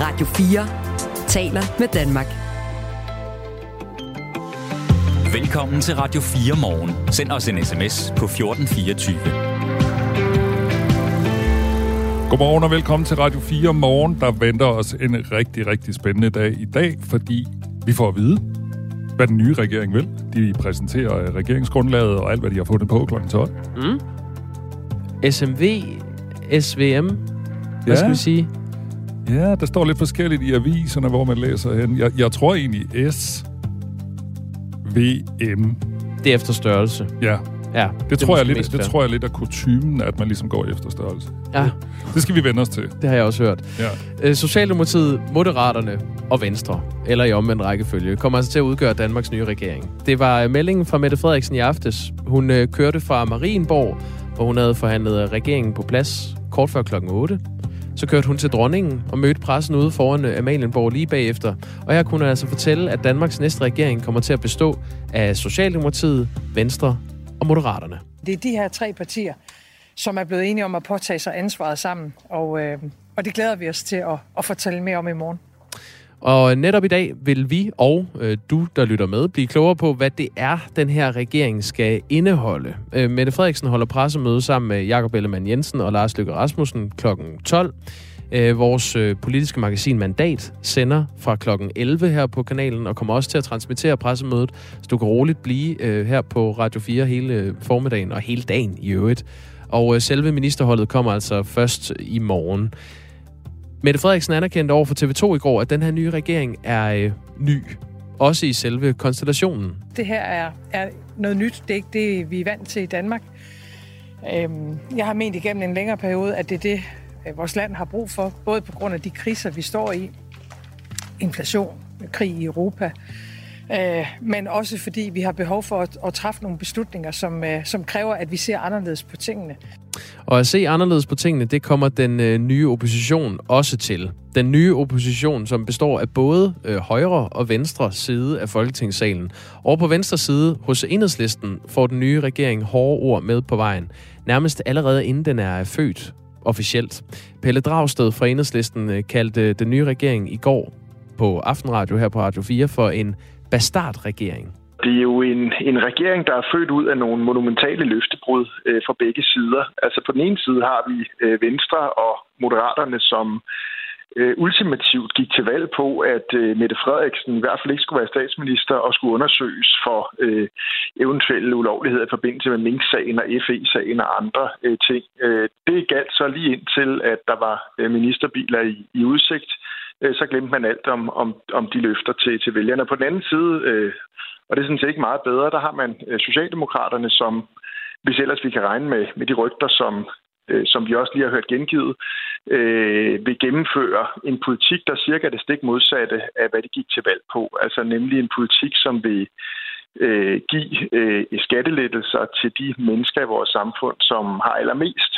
Radio 4 taler med Danmark. Velkommen til Radio 4 morgen. Send os en sms på 1424. Godmorgen og velkommen til Radio 4 morgen. Der venter os en rigtig, rigtig spændende dag i dag, fordi vi får at vide, hvad den nye regering vil. De præsenterer regeringsgrundlaget og alt, hvad de har fundet på kl. 12. Mm. SMV, SVM, hvad Ja. skal vi sige? Ja, der står lidt forskelligt i aviserne, hvor man læser hen. Jeg, jeg tror egentlig S, V, M. Det er efter størrelse. Ja, Ja, det, tror jeg lidt, det tror jeg lidt er kutumen, at man ligesom går efter størrelse. Ja, Det skal vi vende os til. det har jeg også hørt. Ja. Øh, Socialdemokratiet, Moderaterne og Venstre, eller i omvendt rækkefølge, kommer altså til at udgøre Danmarks nye regering. Det var øh, meldingen fra Mette Frederiksen i aftes. Hun øh, kørte fra Marienborg, hvor hun havde forhandlet regeringen på plads kort før klokken 8. Så kørte hun til dronningen og mødte pressen ude foran øh, Amalienborg lige bagefter. Og her kunne hun altså fortælle, at Danmarks næste regering kommer til at bestå af Socialdemokratiet, Venstre og Moderaterne. Det er de her tre partier, som er blevet enige om at påtage sig ansvaret sammen, og, øh, og det glæder vi os til at, at fortælle mere om i morgen. Og netop i dag vil vi og øh, du, der lytter med, blive klogere på, hvad det er, den her regering skal indeholde. Øh, Mette Frederiksen holder pressemøde sammen med Jakob Ellemann Jensen og Lars Løkke Rasmussen kl. 12. Øh, vores øh, politiske magasin Mandat sender fra kl. 11 her på kanalen og kommer også til at transmittere pressemødet, så du kan roligt blive øh, her på Radio 4 hele øh, formiddagen og hele dagen i øvrigt. Og øh, selve ministerholdet kommer altså først i morgen. Mette Frederiksen anerkendte over for TV2 i går, at den her nye regering er øh, ny. Også i selve konstellationen. Det her er, er noget nyt. Det er ikke det, vi er vant til i Danmark. Øhm, jeg har ment igennem en længere periode, at det er det, øh, vores land har brug for, både på grund af de kriser, vi står i, inflation, krig i Europa, øh, men også fordi vi har behov for at, at træffe nogle beslutninger, som, øh, som kræver, at vi ser anderledes på tingene. Og at se anderledes på tingene, det kommer den øh, nye opposition også til. Den nye opposition, som består af både øh, højre og venstre side af Folketingssalen. Og på venstre side hos enhedslisten får den nye regering hårde ord med på vejen. Nærmest allerede inden den er født officielt. Pelle Dragsted fra enhedslisten øh, kaldte øh, den nye regering i går på Aftenradio her på Radio 4 for en bastardregering. Det er jo en, en regering, der er født ud af nogle monumentale løftebrud øh, fra begge sider. Altså på den ene side har vi øh, Venstre og Moderaterne, som øh, ultimativt gik til valg på, at øh, Mette Frederiksen i hvert fald ikke skulle være statsminister og skulle undersøges for øh, eventuelle ulovligheder i forbindelse med Mink-sagen og FE-sagen og andre øh, ting. Øh, det galt så lige indtil, at der var øh, ministerbiler i, i udsigt. Øh, Øh, så glemte man alt om, om, om de løfter til, til vælgerne. På den anden side, øh, og det er sådan set ikke meget bedre, der har man øh, Socialdemokraterne, som hvis ellers vi kan regne med, med de rygter, som, øh, som vi også lige har hørt gengivet, øh, vil gennemføre en politik, der cirka er det stik modsatte af, hvad de gik til valg på. Altså nemlig en politik, som vil øh, give øh, skattelettelser til de mennesker i vores samfund, som har allermest,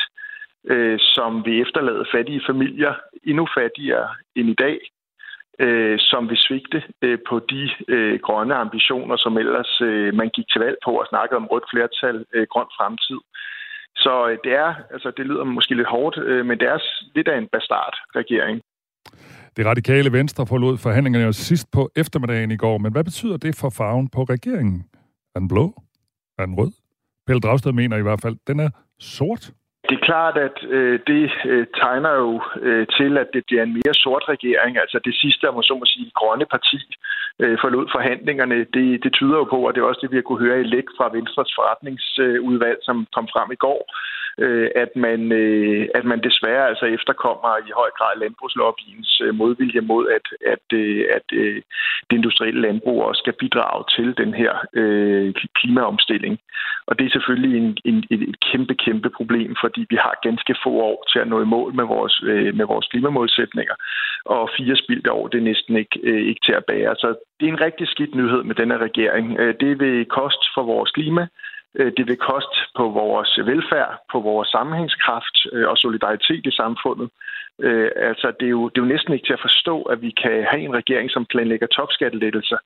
øh, som vil efterlade fattige familier endnu fattigere end i dag, øh, som vil svigte øh, på de øh, grønne ambitioner, som ellers øh, man gik til valg på og snakkede om rødt flertal, øh, grøn fremtid. Så øh, det er, altså det lyder måske lidt hårdt, øh, men det er lidt af en bastard-regering. Det radikale venstre forlod forhandlingerne jo sidst på eftermiddagen i går, men hvad betyder det for farven på regeringen? Er den blå? Er den rød? Pelle Dragsted mener i hvert fald, den er sort. Det er klart, at øh, det øh, tegner jo øh, til, at det bliver en mere sort regering. Altså det sidste, om man så må sige, grønne parti øh, forlod forhandlingerne. Det, det tyder jo på, og det er også det, vi har kunne høre i læk fra Venstres forretningsudvalg, som kom frem i går, øh, at, man, øh, at man desværre altså efterkommer i høj grad landbrugslobbyens øh, modvilje mod, at, at, øh, at øh, det industrielle landbrug også skal bidrage til den her øh, klimaomstilling. Og det er selvfølgelig en, en, et, et kæmpe, kæmpe problem, fordi vi har ganske få år til at nå i mål med vores, øh, med vores klimamålsætninger. Og fire spildte år, det er næsten ikke, øh, ikke til at bære. Så det er en rigtig skidt nyhed med denne regering. Øh, det vil koste for vores klima, Øh, det vil koste på vores velfærd, på vores sammenhængskraft øh, og solidaritet i samfundet. Øh, altså, det er, jo, det er jo næsten ikke til at forstå, at vi kan have en regering, som planlægger topskattelettelser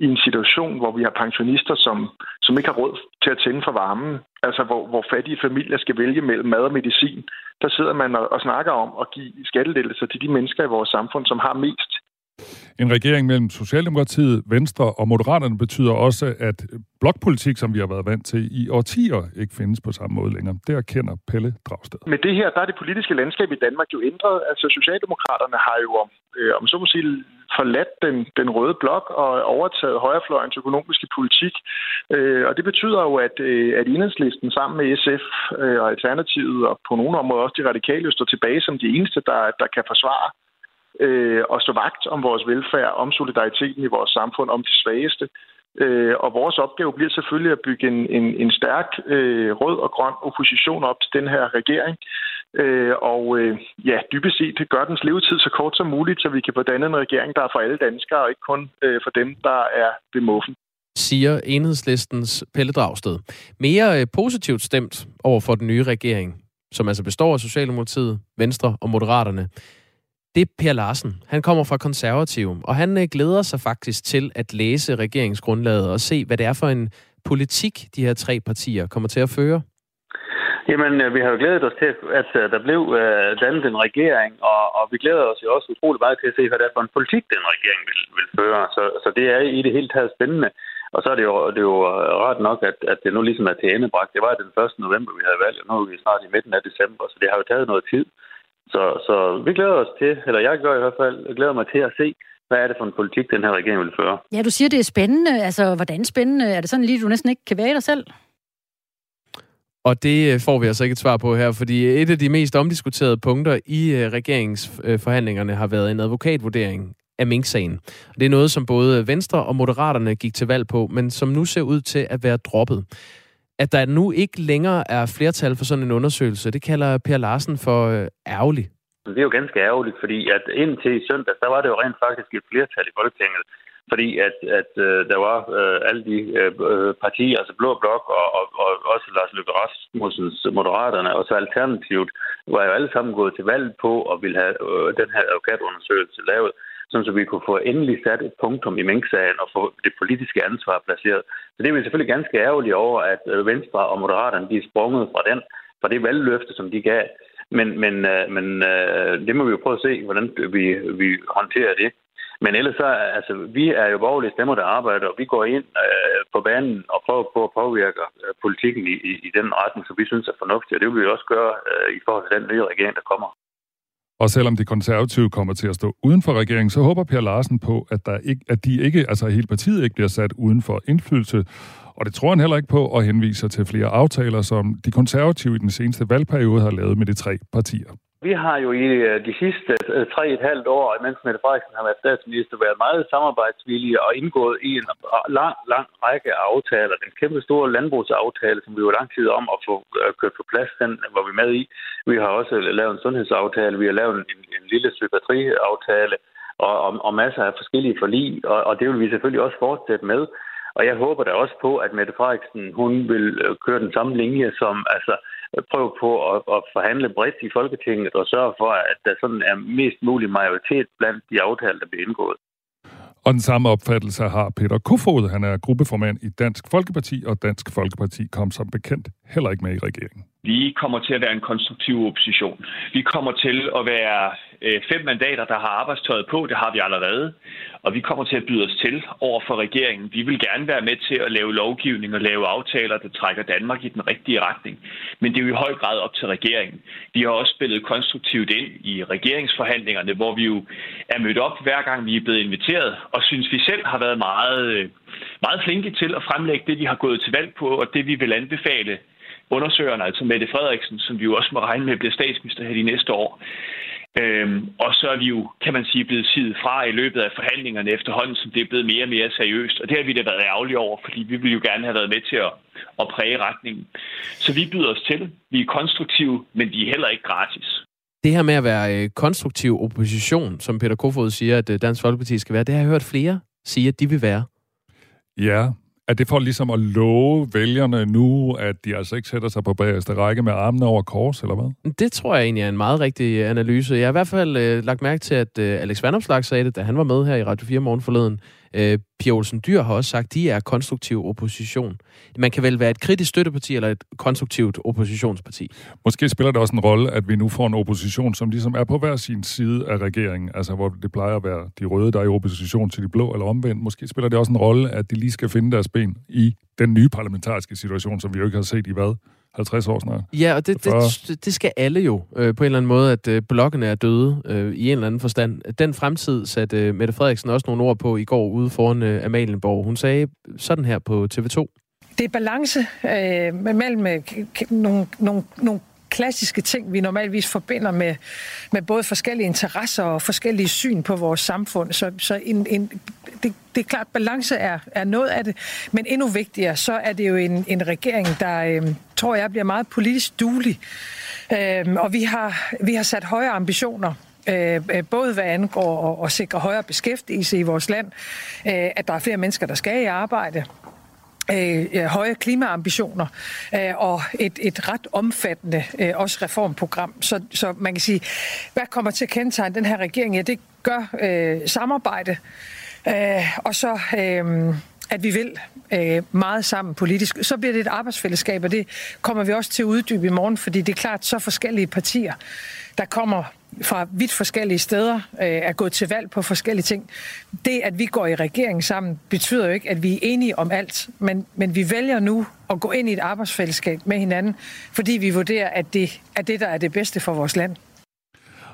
i en situation, hvor vi har pensionister, som, som ikke har råd til at tænde for varmen, altså hvor, hvor fattige familier skal vælge mellem mad og medicin, der sidder man og, og snakker om at give skattelettelser til de mennesker i vores samfund, som har mest. En regering mellem Socialdemokratiet, Venstre og Moderaterne betyder også, at blokpolitik, som vi har været vant til i årtier, ikke findes på samme måde længere. Det erkender Pelle Dragsted. Med det her, der er det politiske landskab i Danmark jo ændret. Altså Socialdemokraterne har jo, om, øh, om så må sige, forladt den, den røde blok og overtaget højrefløjens økonomiske politik. Øh, og det betyder jo, at, øh, at enhedslisten sammen med SF øh, og Alternativet og på nogle områder også de radikale står tilbage som de eneste, der, der kan forsvare øh, og stå vagt om vores velfærd, om solidariteten i vores samfund, om de svageste. Øh, og vores opgave bliver selvfølgelig at bygge en, en, en stærk øh, rød og grøn opposition op til den her regering. Øh, og øh, ja, dybest set det gør dens levetid så kort som muligt, så vi kan få dannet en regering, der er for alle danskere, og ikke kun øh, for dem, der er ved muffen siger enhedslistens Pelle Dragsted. Mere øh, positivt stemt over for den nye regering, som altså består af Socialdemokratiet, Venstre og Moderaterne, det er Per Larsen. Han kommer fra Konservativ, og han øh, glæder sig faktisk til at læse regeringsgrundlaget og se, hvad det er for en politik, de her tre partier kommer til at føre. Jamen, øh, vi har jo glædet os til, at øh, der blev dannet en regering, og, og vi glæder os jo også utrolig meget til at se, hvad det er for en politik, den regering vil, vil føre. Så, så det er i det hele taget spændende. Og så er det jo, det er jo ret nok, at, at det nu ligesom er til endebragt. Det var den 1. november, vi havde valgt, og nu er vi snart i midten af december, så det har jo taget noget tid. Så, så vi glæder os til, eller jeg gør i hvert fald, jeg glæder mig til at se, hvad er det for en politik, den her regering vil føre. Ja, du siger, det er spændende. Altså, hvordan spændende? Er det sådan lige, du næsten ikke kan være i dig selv? Og det øh, får vi altså ikke et svar på her, fordi et af de mest omdiskuterede punkter i øh, regeringsforhandlingerne har været en advokatvurdering af Mink-sagen. Det er noget, som både Venstre og Moderaterne gik til valg på, men som nu ser ud til at være droppet at der nu ikke længere er flertal for sådan en undersøgelse, det kalder Per Larsen for øh, ærgerligt. Det er jo ganske ærgerligt, fordi at indtil i søndag, der var det jo rent faktisk et flertal i Folketinget, fordi at, at øh, der var øh, alle de øh, øh, partier, altså Blå Blok og, og, og også Lars Løkke Rasmussens Moderaterne, og så Alternativet, var jo alle sammen gået til valg på at ville have øh, den her advokatundersøgelse lavet sådan så vi kunne få endelig sat et punktum i minksagen og få det politiske ansvar placeret. Så det er vi selvfølgelig ganske ærgerlige over, at øh, Venstre og Moderaterne de er sprunget fra, den, fra det valgløfte, som de gav. Men, men, øh, men øh, det må vi jo prøve at se, hvordan vi, vi håndterer det. Men ellers så, altså, vi er jo borgerlige stemmer, der arbejder, og vi går ind øh, på banen og prøver på at påvirke øh, politikken i, i, i den retning, som vi synes er fornuftigt. Og det vil vi også gøre øh, i forhold til den nye regering, der kommer. Og selvom de konservative kommer til at stå uden for regeringen, så håber Per Larsen på, at, der ikke, at de ikke, altså hele partiet ikke bliver sat uden for indflydelse. Og det tror han heller ikke på, og henviser til flere aftaler, som de konservative i den seneste valgperiode har lavet med de tre partier. Vi har jo i øh, de sidste øh, tre et halvt år, mens Mette Frederiksen har været statsminister, været meget samarbejdsvillige og indgået i en lang, lang række aftaler. Den kæmpe store landbrugsaftale, som vi jo lang tid om at få øh, kørt på plads, den var vi med i. Vi har også lavet en sundhedsaftale, vi har lavet en, en lille psykiatriaftale og, og, og masser af forskellige forlig, og, og det vil vi selvfølgelig også fortsætte med. Og jeg håber da også på, at Mette Frederiksen hun vil køre den samme linje, som altså prøve på at, at forhandle bredt i Folketinget og sørge for, at der sådan er mest mulig majoritet blandt de aftaler, der bliver indgået. Og den samme opfattelse har Peter Kofod. Han er gruppeformand i Dansk Folkeparti, og Dansk Folkeparti kom som bekendt heller ikke med i regeringen. Vi kommer til at være en konstruktiv opposition. Vi kommer til at være øh, fem mandater, der har arbejdstøjet på. Det har vi allerede. Og vi kommer til at byde os til over for regeringen. Vi vil gerne være med til at lave lovgivning og lave aftaler, der trækker Danmark i den rigtige retning. Men det er jo i høj grad op til regeringen. Vi har også spillet konstruktivt ind i regeringsforhandlingerne, hvor vi jo er mødt op hver gang vi er blevet inviteret, og synes vi selv har været meget, øh, meget flinke til at fremlægge det, vi har gået til valg på, og det vi vil anbefale undersøgerne, altså Mette Frederiksen, som vi jo også må regne med bliver statsminister her de næste år. Øhm, og så er vi jo, kan man sige, blevet sidet fra i løbet af forhandlingerne efterhånden, som det er blevet mere og mere seriøst. Og det har vi da været ærgerlige over, fordi vi vil jo gerne have været med til at, at præge retningen. Så vi byder os til. Vi er konstruktive, men de er heller ikke gratis. Det her med at være øh, konstruktiv opposition, som Peter Kofod siger, at øh, Dansk Folkeparti skal være, det har jeg hørt flere sige, at de vil være. Ja, er det for ligesom at love vælgerne nu, at de altså ikke sætter sig på bagerste række med armene over kors, eller hvad? Det tror jeg egentlig er en meget rigtig analyse. Jeg har i hvert fald øh, lagt mærke til, at øh, Alex Vandopslag sagde det, da han var med her i Radio 4 morgen forleden, Øh, Pia Olsen Dyr har også sagt, at de er konstruktiv opposition. Man kan vel være et kritisk støtteparti eller et konstruktivt oppositionsparti? Måske spiller det også en rolle, at vi nu får en opposition, som ligesom er på hver sin side af regeringen. Altså, hvor det plejer at være de røde, der er i opposition til de blå, eller omvendt. Måske spiller det også en rolle, at de lige skal finde deres ben i den nye parlamentariske situation, som vi jo ikke har set i hvad? 50 år snart. Ja, og det, det, det skal alle jo øh, på en eller anden måde, at øh, blokkene er døde øh, i en eller anden forstand. Den fremtid satte øh, Mette Frederiksen også nogle ord på i går ude foran øh, Amalienborg. Hun sagde sådan her på TV2. Det er balance øh, mellem øh, nogle, nogle, nogle klassiske ting, vi normalvis forbinder med, med både forskellige interesser og forskellige syn på vores samfund. Så, så en, en, det, det er klart, balance er, er noget af det, men endnu vigtigere, så er det jo en, en regering, der øh, tror jeg bliver meget politisk duelig. Øh, og vi har, vi har sat højere ambitioner øh, øh, både hvad angår at, at sikre højere beskæftigelse i vores land, øh, at der er flere mennesker, der skal i arbejde, øh, høje klimaambitioner øh, og et, et ret omfattende øh, også reformprogram. Så, så man kan sige, hvad kommer til at kendetegne den her regering? Ja, det gør øh, samarbejde, øh, og så... Øh, at vi vil øh, meget sammen politisk. Så bliver det et arbejdsfællesskab, og det kommer vi også til at uddybe i morgen, fordi det er klart, så forskellige partier, der kommer fra vidt forskellige steder, øh, er gået til valg på forskellige ting. Det, at vi går i regering sammen, betyder jo ikke, at vi er enige om alt, men, men vi vælger nu at gå ind i et arbejdsfællesskab med hinanden, fordi vi vurderer, at det er det, der er det bedste for vores land.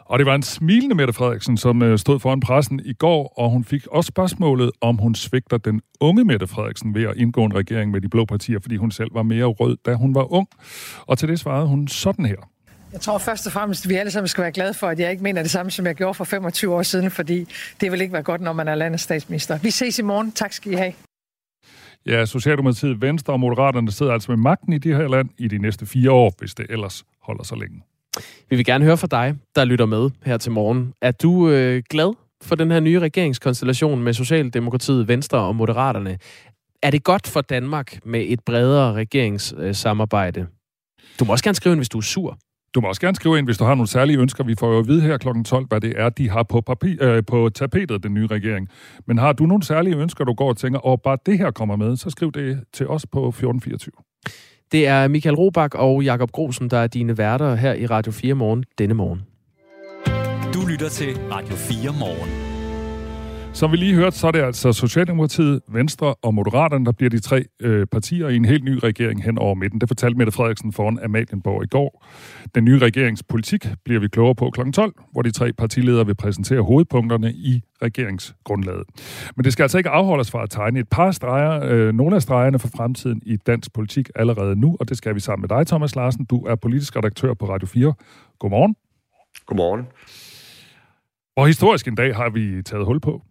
Og det var en smilende Mette Frederiksen, som øh, stod foran pressen i går, og hun fik også spørgsmålet, om hun svigter den unge Mette Frederiksen ved at indgå en regering med de blå partier, fordi hun selv var mere rød, da hun var ung. Og til det svarede hun sådan her. Jeg tror først og fremmest, at vi alle sammen skal være glade for, at jeg ikke mener det samme, som jeg gjorde for 25 år siden, fordi det vil ikke være godt, når man er landets statsminister. Vi ses i morgen. Tak skal I have. Ja, Socialdemokratiet, Venstre og Moderaterne sidder altså med magten i det her land i de næste fire år, hvis det ellers holder så længe. Vi vil gerne høre fra dig, der lytter med her til morgen. Er du øh, glad for den her nye regeringskonstellation med Socialdemokratiet, Venstre og Moderaterne? Er det godt for Danmark med et bredere regeringssamarbejde? Du må også gerne skrive ind, hvis du er sur. Du må også gerne skrive ind, hvis du har nogle særlige ønsker. Vi får jo at vide her kl. 12, hvad det er, de har på, papir, øh, på tapetet, den nye regering. Men har du nogle særlige ønsker, du går og tænker, og bare det her kommer med, så skriv det til os på 1424. Det er Michael Robach og Jakob Grosen, der er dine værter her i Radio 4 morgen denne morgen. Du lytter til Radio 4 morgen. Som vi lige hørte, så er det altså Socialdemokratiet, Venstre og Moderaterne, der bliver de tre øh, partier i en helt ny regering hen over midten. Det fortalte Mette Frederiksen foran Amalienborg i går. Den nye regeringspolitik bliver vi klogere på kl. 12, hvor de tre partiledere vil præsentere hovedpunkterne i regeringsgrundlaget. Men det skal altså ikke afholdes fra at tegne et par streger, øh, nogle af stregerne for fremtiden i dansk politik allerede nu, og det skal vi sammen med dig, Thomas Larsen. Du er politisk redaktør på Radio 4. Godmorgen. Godmorgen. Og historisk en dag har vi taget hul på.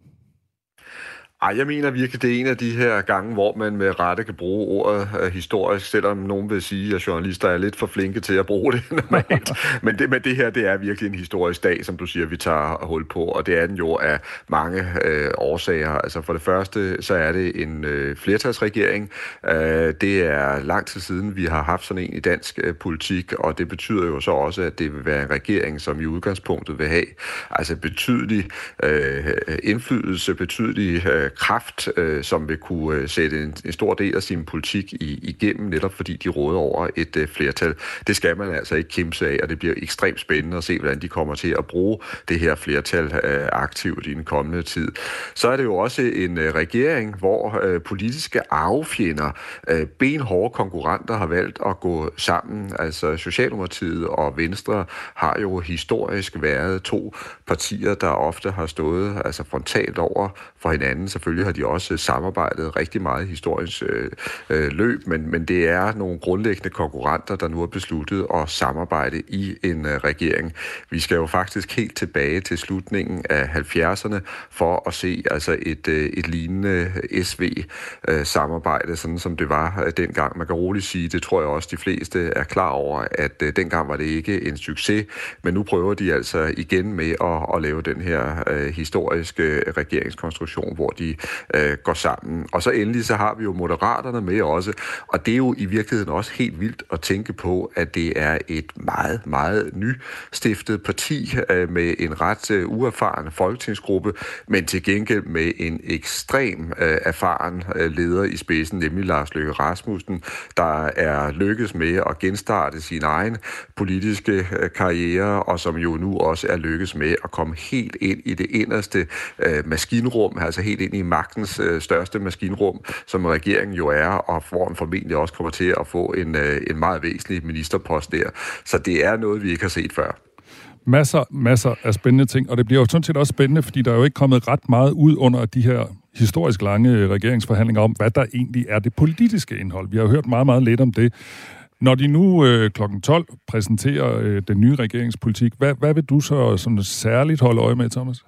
Ej, jeg mener virkelig, det er en af de her gange, hvor man med rette kan bruge ordet øh, historisk, selvom nogen vil sige, at journalister er lidt for flinke til at bruge det normalt. men, det, men det her, det er virkelig en historisk dag, som du siger, vi tager hul på, og det er den jo af mange øh, årsager. Altså for det første, så er det en øh, flertalsregering. Øh, det er lang tid siden, vi har haft sådan en i dansk øh, politik, og det betyder jo så også, at det vil være en regering, som i udgangspunktet vil have altså betydelig øh, indflydelse, betydelig øh, kraft, øh, som vil kunne øh, sætte en, en stor del af sin politik i, igennem, netop fordi de råder over et øh, flertal. Det skal man altså ikke kæmpe af, og det bliver ekstremt spændende at se, hvordan de kommer til at bruge det her flertal øh, aktivt i den kommende tid. Så er det jo også en øh, regering, hvor øh, politiske arvefjender, øh, benhårde konkurrenter har valgt at gå sammen. Altså Socialdemokratiet og Venstre har jo historisk været to partier, der ofte har stået altså frontalt over for hinanden, Selvfølgelig har de også øh, samarbejdet rigtig meget i historiens øh, øh, løb, men, men det er nogle grundlæggende konkurrenter, der nu har besluttet at samarbejde i en øh, regering. Vi skal jo faktisk helt tilbage til slutningen af 70'erne for at se altså et, øh, et lignende SV-samarbejde, øh, øh sådan som det var øh, dengang. Man kan roligt sige, det tror jeg også de fleste er klar over, at øh, dengang var det ikke en succes, men nu prøver de altså igen med at, at lave den her øh, historiske øh, regeringskonstruktion, hvor de de øh, går sammen. Og så endelig så har vi jo Moderaterne med også, og det er jo i virkeligheden også helt vildt at tænke på, at det er et meget, meget nystiftet parti øh, med en ret øh, uerfaren folketingsgruppe, men til gengæld med en ekstrem øh, erfaren øh, leder i spidsen, nemlig Lars Løkke Rasmussen, der er lykkes med at genstarte sin egen politiske øh, karriere, og som jo nu også er lykkes med at komme helt ind i det inderste øh, maskinrum, altså helt ind i magtens øh, største maskinrum, som regeringen jo er, og hvor han formentlig også kommer til at få en, øh, en meget væsentlig ministerpost der. Så det er noget, vi ikke har set før masser, masser af spændende ting, og det bliver jo sådan set også spændende, fordi der er jo ikke kommet ret meget ud under de her historisk lange øh, regeringsforhandlinger om, hvad der egentlig er det politiske indhold. Vi har hørt meget, meget lidt om det. Når de nu øh, kl. 12 præsenterer øh, den nye regeringspolitik, hvad, hvad vil du så sådan særligt holde øje med, Thomas?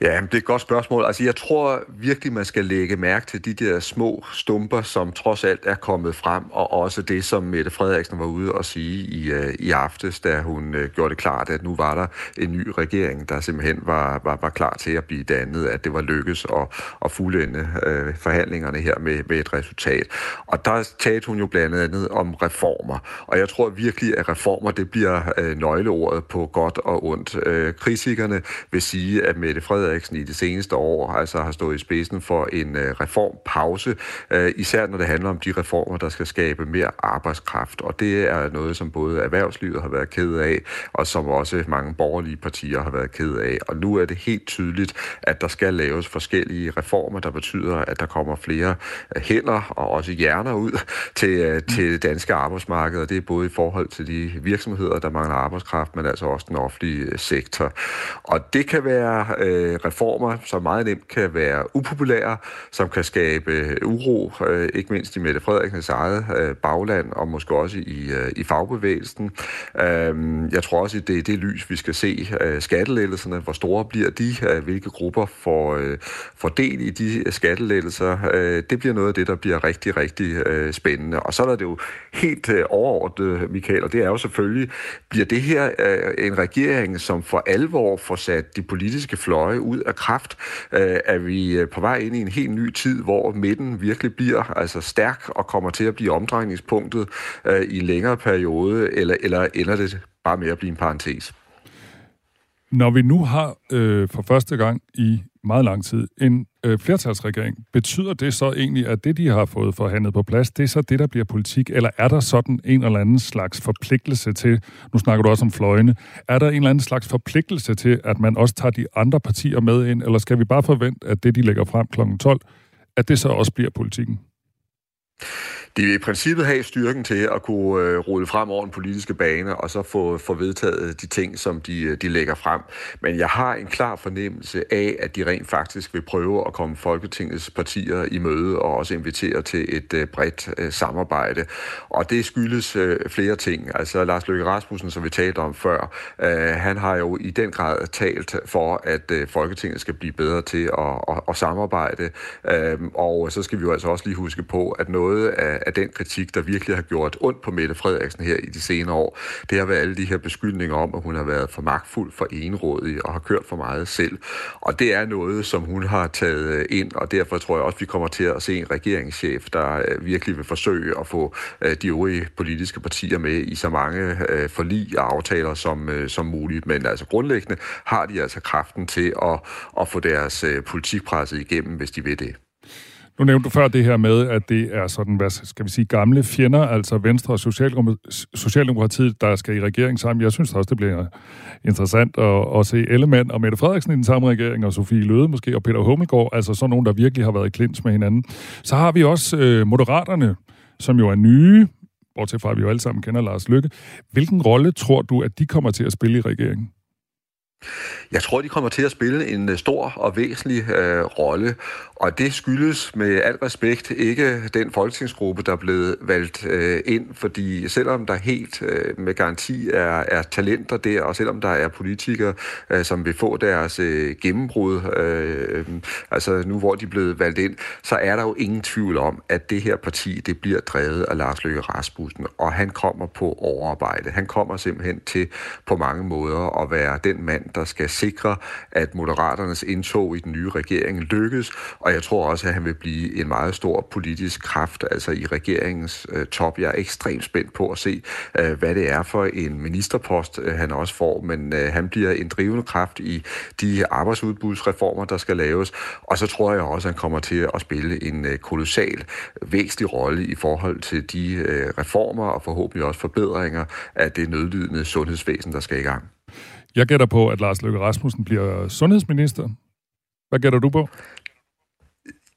Ja, det er et godt spørgsmål. Altså, jeg tror virkelig, man skal lægge mærke til de der små stumper, som trods alt er kommet frem, og også det, som Mette Frederiksen var ude og sige i, øh, i aftes, da hun øh, gjorde det klart, at nu var der en ny regering, der simpelthen var, var, var klar til at blive dannet, at det var lykkes at, at fuldende øh, forhandlingerne her med, med et resultat. Og der talte hun jo blandt andet om reformer, og jeg tror virkelig, at reformer, det bliver øh, nøgleordet på godt og ondt. Øh, kritikerne vil sige, at Mette Frederiksen Frederiksen i det seneste år altså har stået i spidsen for en øh, reformpause, øh, især når det handler om de reformer, der skal skabe mere arbejdskraft. Og det er noget, som både erhvervslivet har været ked af, og som også mange borgerlige partier har været ked af. Og nu er det helt tydeligt, at der skal laves forskellige reformer, der betyder, at der kommer flere øh, hænder og også hjerner ud til, øh, til det danske arbejdsmarked. Og det er både i forhold til de virksomheder, der mangler arbejdskraft, men altså også den offentlige øh, sektor. Og det kan være øh, Øh, reformer, som meget nemt kan være upopulære, som kan skabe øh, uro, øh, ikke mindst i Mette Frederiksens eget øh, bagland, og måske også i, øh, i fagbevægelsen. Øh, jeg tror også, at det er det lys, vi skal se øh, skattelettelserne. Hvor store bliver de? Øh, hvilke grupper får, øh, får del i de skattelettelser? Øh, det bliver noget af det, der bliver rigtig, rigtig øh, spændende. Og så er der det jo helt øh, overordnet, Michael, og det er jo selvfølgelig, bliver det her øh, en regering, som for alvor får sat de politiske fløje ud af kraft? Øh, er vi øh, på vej ind i en helt ny tid, hvor midten virkelig bliver altså stærk og kommer til at blive omdrejningspunktet øh, i en længere periode, eller, eller ender det bare med at blive en parentes? Når vi nu har øh, for første gang i meget lang tid en øh, flertalsregering, betyder det så egentlig, at det, de har fået forhandlet på plads, det er så det, der bliver politik, eller er der sådan en eller anden slags forpligtelse til, nu snakker du også om fløjene, er der en eller anden slags forpligtelse til, at man også tager de andre partier med ind, eller skal vi bare forvente, at det, de lægger frem kl. 12, at det så også bliver politikken? De vil i princippet have styrken til at kunne øh, rulle frem over den politiske bane, og så få, få vedtaget de ting, som de, øh, de lægger frem. Men jeg har en klar fornemmelse af, at de rent faktisk vil prøve at komme Folketingets partier i møde, og også invitere til et øh, bredt øh, samarbejde. Og det skyldes øh, flere ting. Altså Lars Løkke Rasmussen, som vi talte om før, øh, han har jo i den grad talt for, at øh, Folketinget skal blive bedre til at, at, at samarbejde. Øh, og så skal vi jo altså også lige huske på, at noget af af den kritik, der virkelig har gjort ondt på Mette Frederiksen her i de senere år, det har været alle de her beskyldninger om, at hun har været for magtfuld, for enrådig og har kørt for meget selv. Og det er noget, som hun har taget øh, ind, og derfor tror jeg også, vi kommer til at se en regeringschef, der øh, virkelig vil forsøge at få øh, de øvrige politiske partier med i så mange forlig og aftaler som, som muligt. Men altså grundlæggende har de altså kraften til at, at få deres politik presset igennem, hvis de vil det. Nu nævnte du før det her med, at det er sådan, hvad skal vi sige, gamle fjender, altså Venstre og Socialdemokratiet, der skal i regering sammen. Jeg synes også, det bliver interessant at, at se Ellemann og Mette Frederiksen i den samme regering, og Sofie Løde måske, og Peter Hummelgaard, altså sådan nogen, der virkelig har været i klins med hinanden. Så har vi også øh, Moderaterne, som jo er nye, bortset fra, at vi jo alle sammen kender Lars Lykke. Hvilken rolle tror du, at de kommer til at spille i regeringen? Jeg tror, de kommer til at spille en øh, stor og væsentlig øh, rolle, og det skyldes med al respekt ikke den folketingsgruppe, der er blevet valgt øh, ind, fordi selvom der helt øh, med garanti er, er talenter der, og selvom der er politikere, øh, som vil få deres øh, gennembrud, øh, altså nu hvor de er blevet valgt ind, så er der jo ingen tvivl om, at det her parti, det bliver drevet af Lars Løkke Rasmussen, og han kommer på overarbejde. Han kommer simpelthen til på mange måder at være den mand, der skal sikre, at Moderaternes indtog i den nye regering lykkes, og jeg tror også, at han vil blive en meget stor politisk kraft, altså i regeringens øh, top. Jeg er ekstremt spændt på at se, øh, hvad det er for en ministerpost, øh, han også får, men øh, han bliver en drivende kraft i de arbejdsudbudsreformer, der skal laves, og så tror jeg også, at han kommer til at spille en øh, kolossal, væsentlig rolle i forhold til de øh, reformer og forhåbentlig også forbedringer af det nødlidende sundhedsvæsen, der skal i gang. Jeg gætter på, at Lars Løkke Rasmussen bliver sundhedsminister. Hvad gætter du på?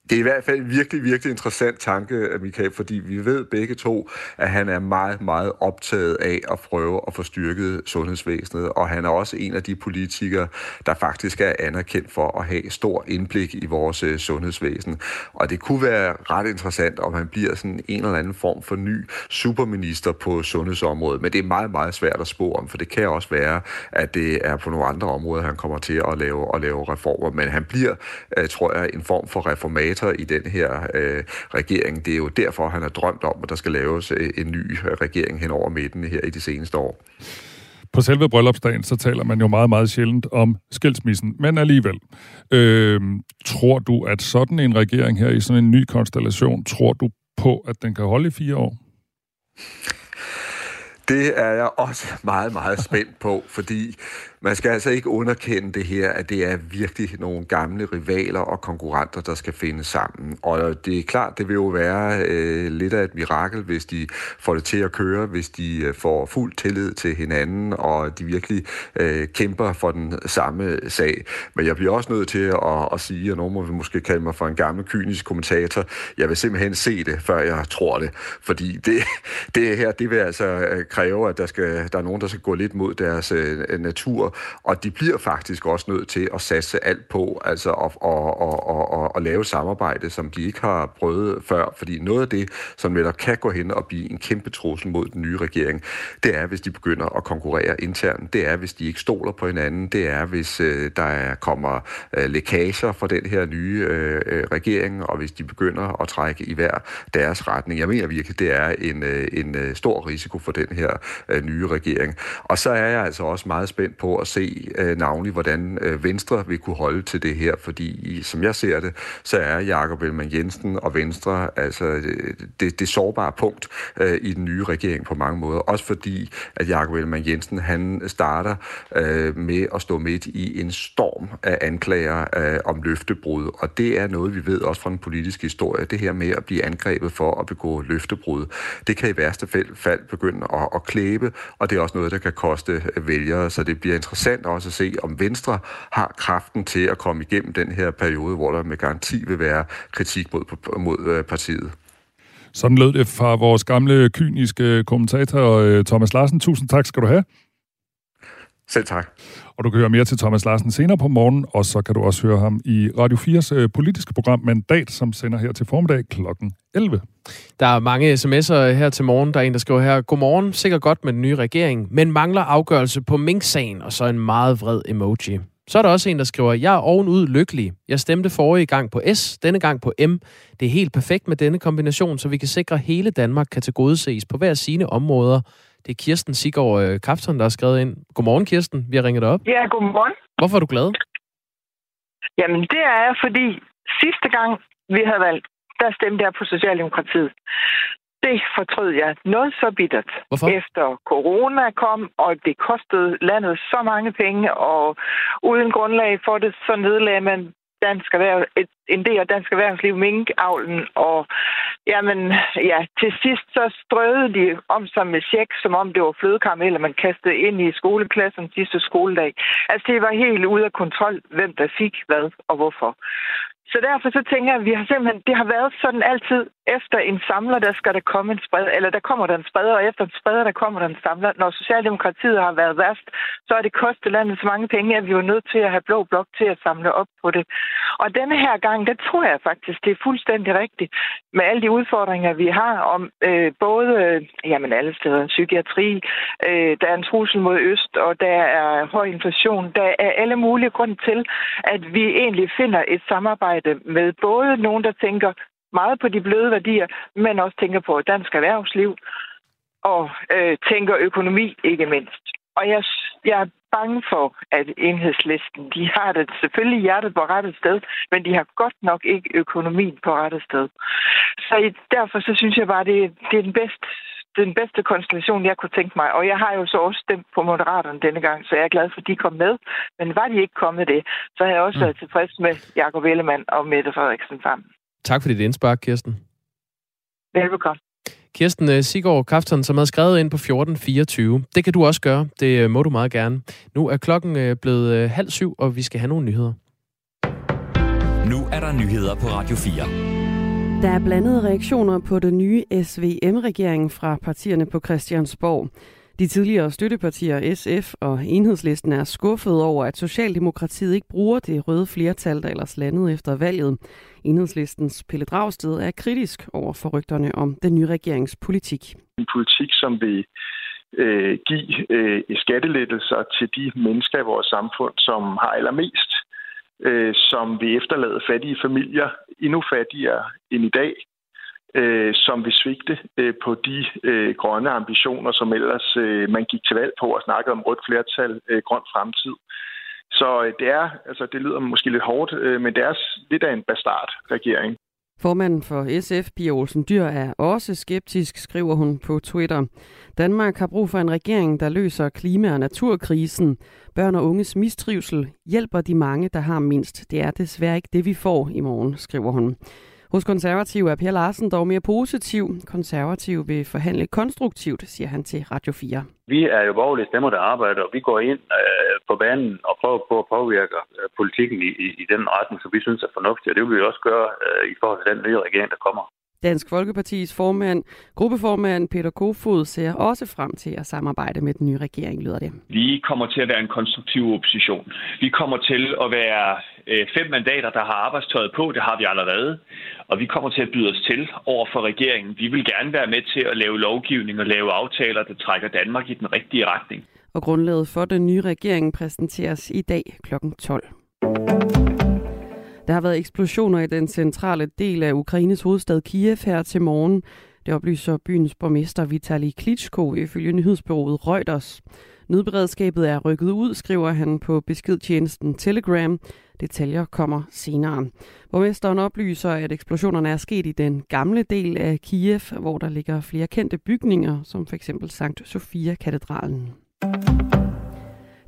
Det er i hvert fald en virkelig, virkelig interessant tanke, Michael, fordi vi ved begge to, at han er meget, meget optaget af at prøve at få styrket sundhedsvæsenet, og han er også en af de politikere, der faktisk er anerkendt for at have stor indblik i vores øh, sundhedsvæsen. Og det kunne være ret interessant, om han bliver sådan en eller anden form for ny superminister på sundhedsområdet, men det er meget, meget svært at spå om, for det kan også være, at det er på nogle andre områder, han kommer til at lave, at lave reformer, men han bliver, øh, tror jeg, en form for reformator i den her øh, regering. Det er jo derfor, han har drømt om, at der skal laves øh, en ny regering hen over midten her i de seneste år. På selve bryllupsdagen, så taler man jo meget, meget sjældent om skilsmissen. Men alligevel, øh, tror du, at sådan en regering her i sådan en ny konstellation, tror du på, at den kan holde i fire år? Det er jeg også meget, meget spændt på, fordi man skal altså ikke underkende det her, at det er virkelig nogle gamle rivaler og konkurrenter, der skal finde sammen. Og det er klart, det vil jo være øh, lidt af et mirakel, hvis de får det til at køre, hvis de øh, får fuld tillid til hinanden, og de virkelig øh, kæmper for den samme sag. Men jeg bliver også nødt til at, at sige, og nogen må måske kalde mig for en gammel kynisk kommentator, jeg vil simpelthen se det, før jeg tror det. Fordi det, det her, det vil altså øh, kræve, at der, skal, der er nogen, der skal gå lidt mod deres øh, natur, og de bliver faktisk også nødt til at satse alt på, altså at, at, at, at, at lave samarbejde, som de ikke har prøvet før, fordi noget af det, som netop kan gå hen og blive en kæmpe trussel mod den nye regering, det er, hvis de begynder at konkurrere internt, det er, hvis de ikke stoler på hinanden, det er, hvis øh, der kommer øh, lækager fra den her nye øh, øh, regering, og hvis de begynder at trække i hver deres retning. Jeg mener virkelig, det er en, øh, en øh, stor risiko for den her øh, nye regering. Og så er jeg altså også meget spændt på at se øh, navnlig, hvordan øh, Venstre vil kunne holde til det her, fordi som jeg ser det, så er Jakob Ellemann Jensen og Venstre altså øh, det, det sårbare punkt øh, i den nye regering på mange måder. Også fordi, at Jakob Ellemann Jensen, han starter øh, med at stå midt i en storm af anklager øh, om løftebrud, og det er noget, vi ved også fra den politiske historie, det her med at blive angrebet for at begå løftebrud. Det kan i værste fald, begynde at, at klæbe, og det er også noget, der kan koste øh, vælgere, så det bliver interessant også at se, om Venstre har kraften til at komme igennem den her periode, hvor der med garanti vil være kritik mod, mod øh, partiet. Sådan lød det fra vores gamle, kyniske kommentator øh, Thomas Larsen. Tusind tak skal du have. Selv tak. Og du kan høre mere til Thomas Larsen senere på morgen, og så kan du også høre ham i Radio 4's øh, politiske program Mandat, som sender her til formiddag kl. 11. Der er mange sms'er øh, her til morgen. Der er en, der skriver her, Godmorgen, sikkert godt med den nye regering, men mangler afgørelse på Mink-sagen, og så en meget vred emoji. Så er der også en, der skriver, jeg er ovenud lykkelig. Jeg stemte forrige gang på S, denne gang på M. Det er helt perfekt med denne kombination, så vi kan sikre, at hele Danmark kan tilgodeses på hver sine områder. Det er Kirsten Sigård øh, Kapton, der har skrevet ind. Godmorgen, Kirsten. Vi har ringet dig op. Ja, godmorgen. Hvorfor er du glad? Jamen, det er jeg, fordi sidste gang, vi havde valgt, der stemte jeg på Socialdemokratiet. Det fortrød jeg noget så bittert. Hvorfor? Efter corona kom, og det kostede landet så mange penge, og uden grundlag for det, så nedlagde man dansk erhverv, et, en del af dansk erhvervsliv, minkavlen, og jamen, ja, til sidst så strøede de om sig med tjek, som om det var flødekarameller, man kastede ind i skoleklassen sidste skoledag. Altså, det var helt ude af kontrol, hvem der fik hvad og hvorfor. Så derfor så tænker jeg, at vi har simpelthen, det har været sådan altid, efter en samler, der skal der komme en spreder, eller der kommer der en spreder, og efter en spreder, der kommer der en samler. Når Socialdemokratiet har været værst, så er det kostet landet så mange penge, at vi er nødt til at have blå blok til at samle op på det. Og denne her gang, der tror jeg faktisk, det er fuldstændig rigtigt, med alle de udfordringer, vi har om øh, både, øh, jamen alle steder, psykiatri, øh, der er en trussel mod øst, og der er høj inflation, der er alle mulige grunde til, at vi egentlig finder et samarbejde med både nogen, der tænker meget på de bløde værdier, men også tænker på dansk erhvervsliv og øh, tænker økonomi ikke mindst. og jeg, jeg er bange for, at enhedslisten, de har det selvfølgelig hjertet på rette sted, men de har godt nok ikke økonomien på rette sted. Så derfor så synes jeg bare, det, det er den bedste den bedste konstellation, jeg kunne tænke mig. Og jeg har jo så også stemt på Moderaterne denne gang, så jeg er glad for, at de kom med. Men var de ikke kommet det, så har jeg også mm. været tilfreds med Jakob Ellemann og Mette Frederiksen sammen. Tak for dit indspark, Kirsten. Velbekomme. Kirsten øh, Sigård Krafton, som har skrevet ind på 1424. Det kan du også gøre. Det øh, må du meget gerne. Nu er klokken øh, blevet halv syv, og vi skal have nogle nyheder. Nu er der nyheder på Radio 4. Der er blandede reaktioner på den nye SVM-regering fra partierne på Christiansborg. De tidligere støttepartier SF og Enhedslisten er skuffet over, at Socialdemokratiet ikke bruger det røde flertal, der ellers landede efter valget. Enhedslistens Pelle Dragsted er kritisk over for rygterne om den nye regeringspolitik. En politik, som vil øh, give øh, skattelettelser til de mennesker i vores samfund, som har allermest, øh, som vil efterlade fattige familier endnu fattigere end i dag, øh, som vil svigte øh, på de øh, grønne ambitioner, som ellers øh, man gik til valg på og snakkede om rødt flertal, øh, grøn fremtid. Så øh, det er, altså det lyder måske lidt hårdt, øh, men det er lidt af en bastard-regering. Formanden for SF, Pia Olsen Dyr, er også skeptisk, skriver hun på Twitter. Danmark har brug for en regering, der løser klima- og naturkrisen. Børn og unges mistrivsel hjælper de mange, der har mindst. Det er desværre ikke det, vi får i morgen, skriver hun. Hos konservativ er Per Larsen dog mere positiv. Konservativ vil forhandle konstruktivt, siger han til Radio 4. Vi er jo borgerlige stemmer, der arbejder, og vi går ind øh, på banen og prøver på at påvirke øh, politikken i, i, i den retning, som vi synes er fornuftig, og det vil vi også gøre øh, i forhold til den nye regering, der kommer. Dansk Folkepartis formand, gruppeformand Peter Kofod ser også frem til at samarbejde med den nye regering, lyder det. Vi kommer til at være en konstruktiv opposition. Vi kommer til at være øh, fem mandater, der har arbejdstøjet på. Det har vi allerede. Og vi kommer til at byde os til over for regeringen. Vi vil gerne være med til at lave lovgivning og lave aftaler, der trækker Danmark i den rigtige retning. Og grundlaget for den nye regering præsenteres i dag kl. 12. Der har været eksplosioner i den centrale del af Ukraines hovedstad Kiev her til morgen. Det oplyser byens borgmester Vitali Klitschko ifølge nyhedsbyrået Reuters. Nødberedskabet er rykket ud, skriver han på beskedtjenesten Telegram. Detaljer kommer senere. Borgmesteren oplyser, at eksplosionerne er sket i den gamle del af Kiev, hvor der ligger flere kendte bygninger, som f.eks. Sankt Sofia-katedralen.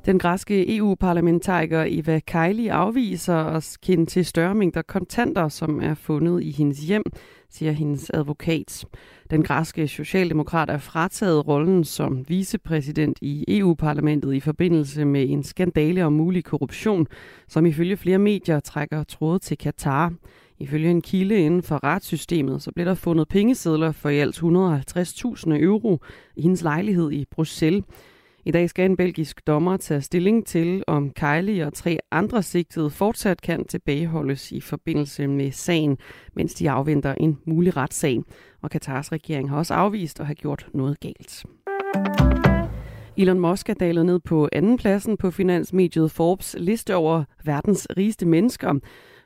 Den græske EU-parlamentariker Eva Kaili afviser at kende til større mængder kontanter, som er fundet i hendes hjem, siger hendes advokat. Den græske socialdemokrat er frataget rollen som vicepræsident i EU-parlamentet i forbindelse med en skandale om mulig korruption, som ifølge flere medier trækker tråde til Katar. Ifølge en kilde inden for retssystemet, så blev der fundet pengesedler for i alt 150.000 euro i hendes lejlighed i Bruxelles. I dag skal en belgisk dommer tage stilling til, om Kylie og tre andre sigtede fortsat kan tilbageholdes i forbindelse med sagen, mens de afventer en mulig retssag. Og Katars regering har også afvist at have gjort noget galt. Elon Musk er dalet ned på andenpladsen på finansmediet Forbes liste over verdens rigeste mennesker.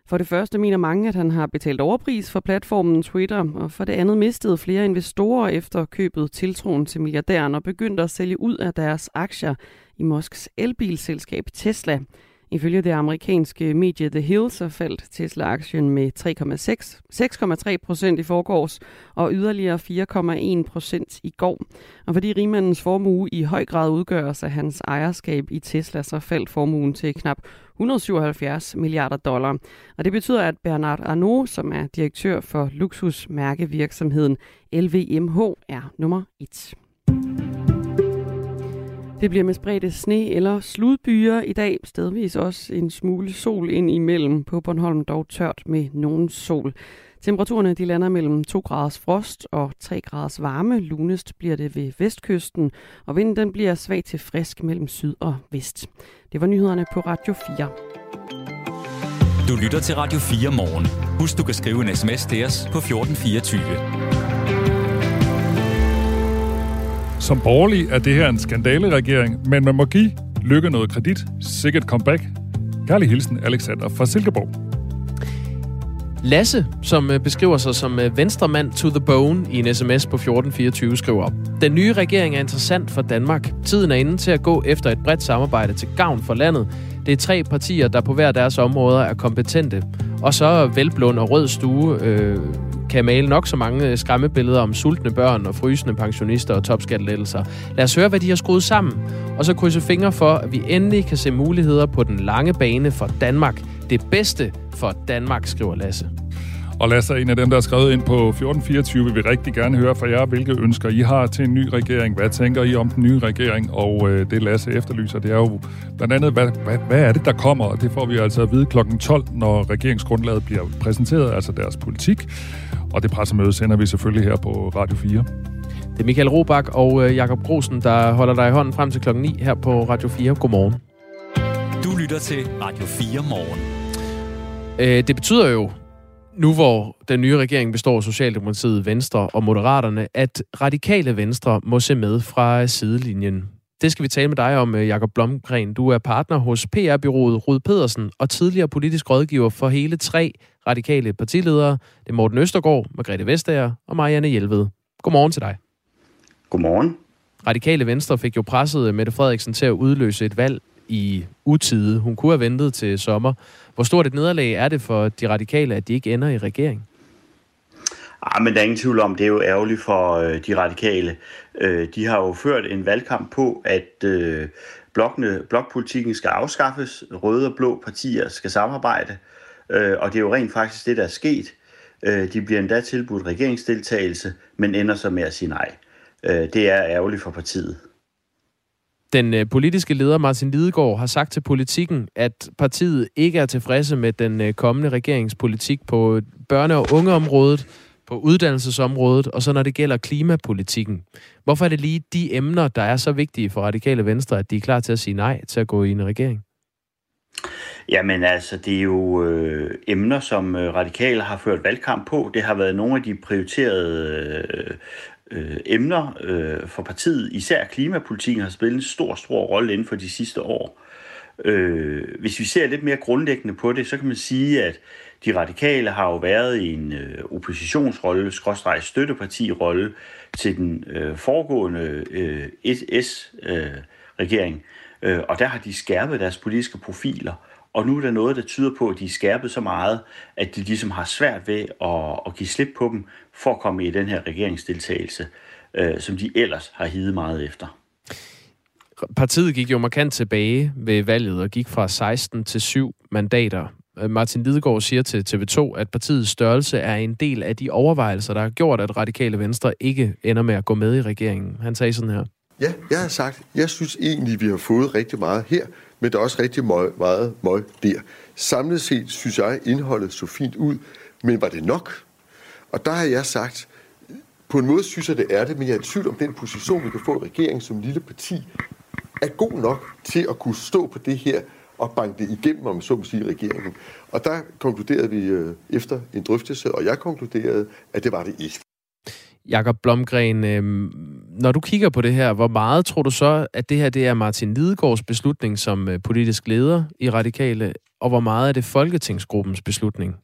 For det første mener mange, at han har betalt overpris for platformen Twitter, og for det andet mistede flere investorer efter købet tiltroen til milliardæren og begyndte at sælge ud af deres aktier i Musks elbilselskab Tesla. Ifølge det amerikanske medie The Hill, så faldt Tesla-aktien med 6,3 procent i forgårs og yderligere 4,1 procent i går. Og fordi rigmandens formue i høj grad udgøres af hans ejerskab i Tesla, så faldt formuen til knap 177 milliarder dollar. Og det betyder, at Bernard Arnault, som er direktør for luksusmærkevirksomheden LVMH, er nummer 1. Det bliver med spredte sne eller sludbyer i dag. Stedvis også en smule sol ind imellem. På Bornholm dog tørt med nogen sol. Temperaturerne de lander mellem 2 graders frost og 3 graders varme. Lunest bliver det ved vestkysten, og vinden den bliver svag til frisk mellem syd og vest. Det var nyhederne på Radio 4. Du lytter til Radio 4 morgen. Husk, du kan skrive en sms til os på 1424. Som borgerlig er det her en skandaleregering, men man må give Lykke noget kredit. Sikkert comeback. Kærlig hilsen, Alexander fra Silkeborg. Lasse, som øh, beskriver sig som øh, venstremand to the bone i en sms på 1424, skriver op. Den nye regering er interessant for Danmark. Tiden er inde til at gå efter et bredt samarbejde til gavn for landet. Det er tre partier, der på hver deres områder er kompetente. Og så Velblund og Rød Stue øh, kan male nok så mange øh, skræmmebilleder om sultne børn og frysende pensionister og topskattelettelser. Lad os høre, hvad de har skruet sammen. Og så krydse fingre for, at vi endelig kan se muligheder på den lange bane for Danmark. Det bedste for Danmark, skriver Lasse. Og Lasse er en af dem, der er skrevet ind på 1424. Vi vil rigtig gerne høre fra jer, hvilke ønsker I har til en ny regering. Hvad tænker I om den nye regering? Og øh, det Lasse efterlyser, det er jo blandt andet, hvad, hvad, hvad er det, der kommer? Og det får vi altså at vide klokken 12, når regeringsgrundlaget bliver præsenteret, altså deres politik. Og det pressemøde sender vi selvfølgelig her på Radio 4. Det er Michael Robach og øh, Jakob Grosen, der holder dig i hånden frem til klokken 9 her på Radio 4. Godmorgen. Du lytter til Radio 4 morgen. Øh, det betyder jo, nu hvor den nye regering består af Socialdemokratiet, Venstre og Moderaterne, at radikale Venstre må se med fra sidelinjen. Det skal vi tale med dig om, øh, Jakob Blomgren. Du er partner hos PR-byrået Rud Pedersen og tidligere politisk rådgiver for hele tre radikale partiledere. Det er Morten Østergaard, Margrethe Vestager og Marianne Hjelved. Godmorgen til dig. Godmorgen. Radikale Venstre fik jo presset Mette Frederiksen til at udløse et valg i utide. Hun kunne have ventet til sommer. Hvor stort et nederlag er det for de radikale, at de ikke ender i regering? Ah, men der er ingen tvivl om, det er jo ærgerligt for øh, de radikale. Øh, de har jo ført en valgkamp på, at øh, blokkene, blokpolitikken skal afskaffes, røde og blå partier skal samarbejde, øh, og det er jo rent faktisk det, der er sket. Øh, de bliver endda tilbudt regeringsdeltagelse, men ender så med at sige nej. Øh, det er ærgerligt for partiet. Den øh, politiske leder Martin Lidegaard har sagt til politikken, at partiet ikke er tilfredse med den øh, kommende regeringspolitik på børne- og ungeområdet, på uddannelsesområdet, og så når det gælder klimapolitikken. Hvorfor er det lige de emner, der er så vigtige for radikale venstre, at de er klar til at sige nej til at gå i en regering? Jamen altså, det er jo øh, emner, som øh, radikale har ført valgkamp på. Det har været nogle af de prioriterede øh, øh, emner øh, for partiet. Især klimapolitikken har spillet en stor, stor rolle inden for de sidste år. Øh, hvis vi ser lidt mere grundlæggende på det, så kan man sige, at de radikale har jo været i en øh, oppositionsrolle, skråstreg støttepartirolle til den øh, foregående øh, SS-regering. Øh, øh, og der har de skærpet deres politiske profiler. Og nu er der noget, der tyder på, at de er skærpet så meget, at de ligesom har svært ved at, at give slip på dem for at komme i den her regeringsdeltagelse, øh, som de ellers har hidet meget efter. Partiet gik jo markant tilbage ved valget og gik fra 16 til 7 mandater. Øh, Martin Lidegaard siger til TV2, at partiets størrelse er en del af de overvejelser, der har gjort, at radikale venstre ikke ender med at gå med i regeringen. Han sagde sådan her. Ja, jeg har sagt, jeg synes egentlig, vi har fået rigtig meget her, men der er også rigtig meget, meget møg der. Samlet set synes jeg, indholdet så fint ud, men var det nok? Og der har jeg sagt, på en måde synes jeg, det er det, men jeg er i tvivl om den position, vi kan få i regeringen som lille parti, er god nok til at kunne stå på det her og banke det igennem, om så må sige, regeringen. Og der konkluderede vi øh, efter en drøftelse, og jeg konkluderede, at det var det ikke. Jakob Blomgren, øh, når du kigger på det her, hvor meget tror du så, at det her det er Martin Lidegaards beslutning som øh, politisk leder i Radikale, og hvor meget er det Folketingsgruppens beslutning?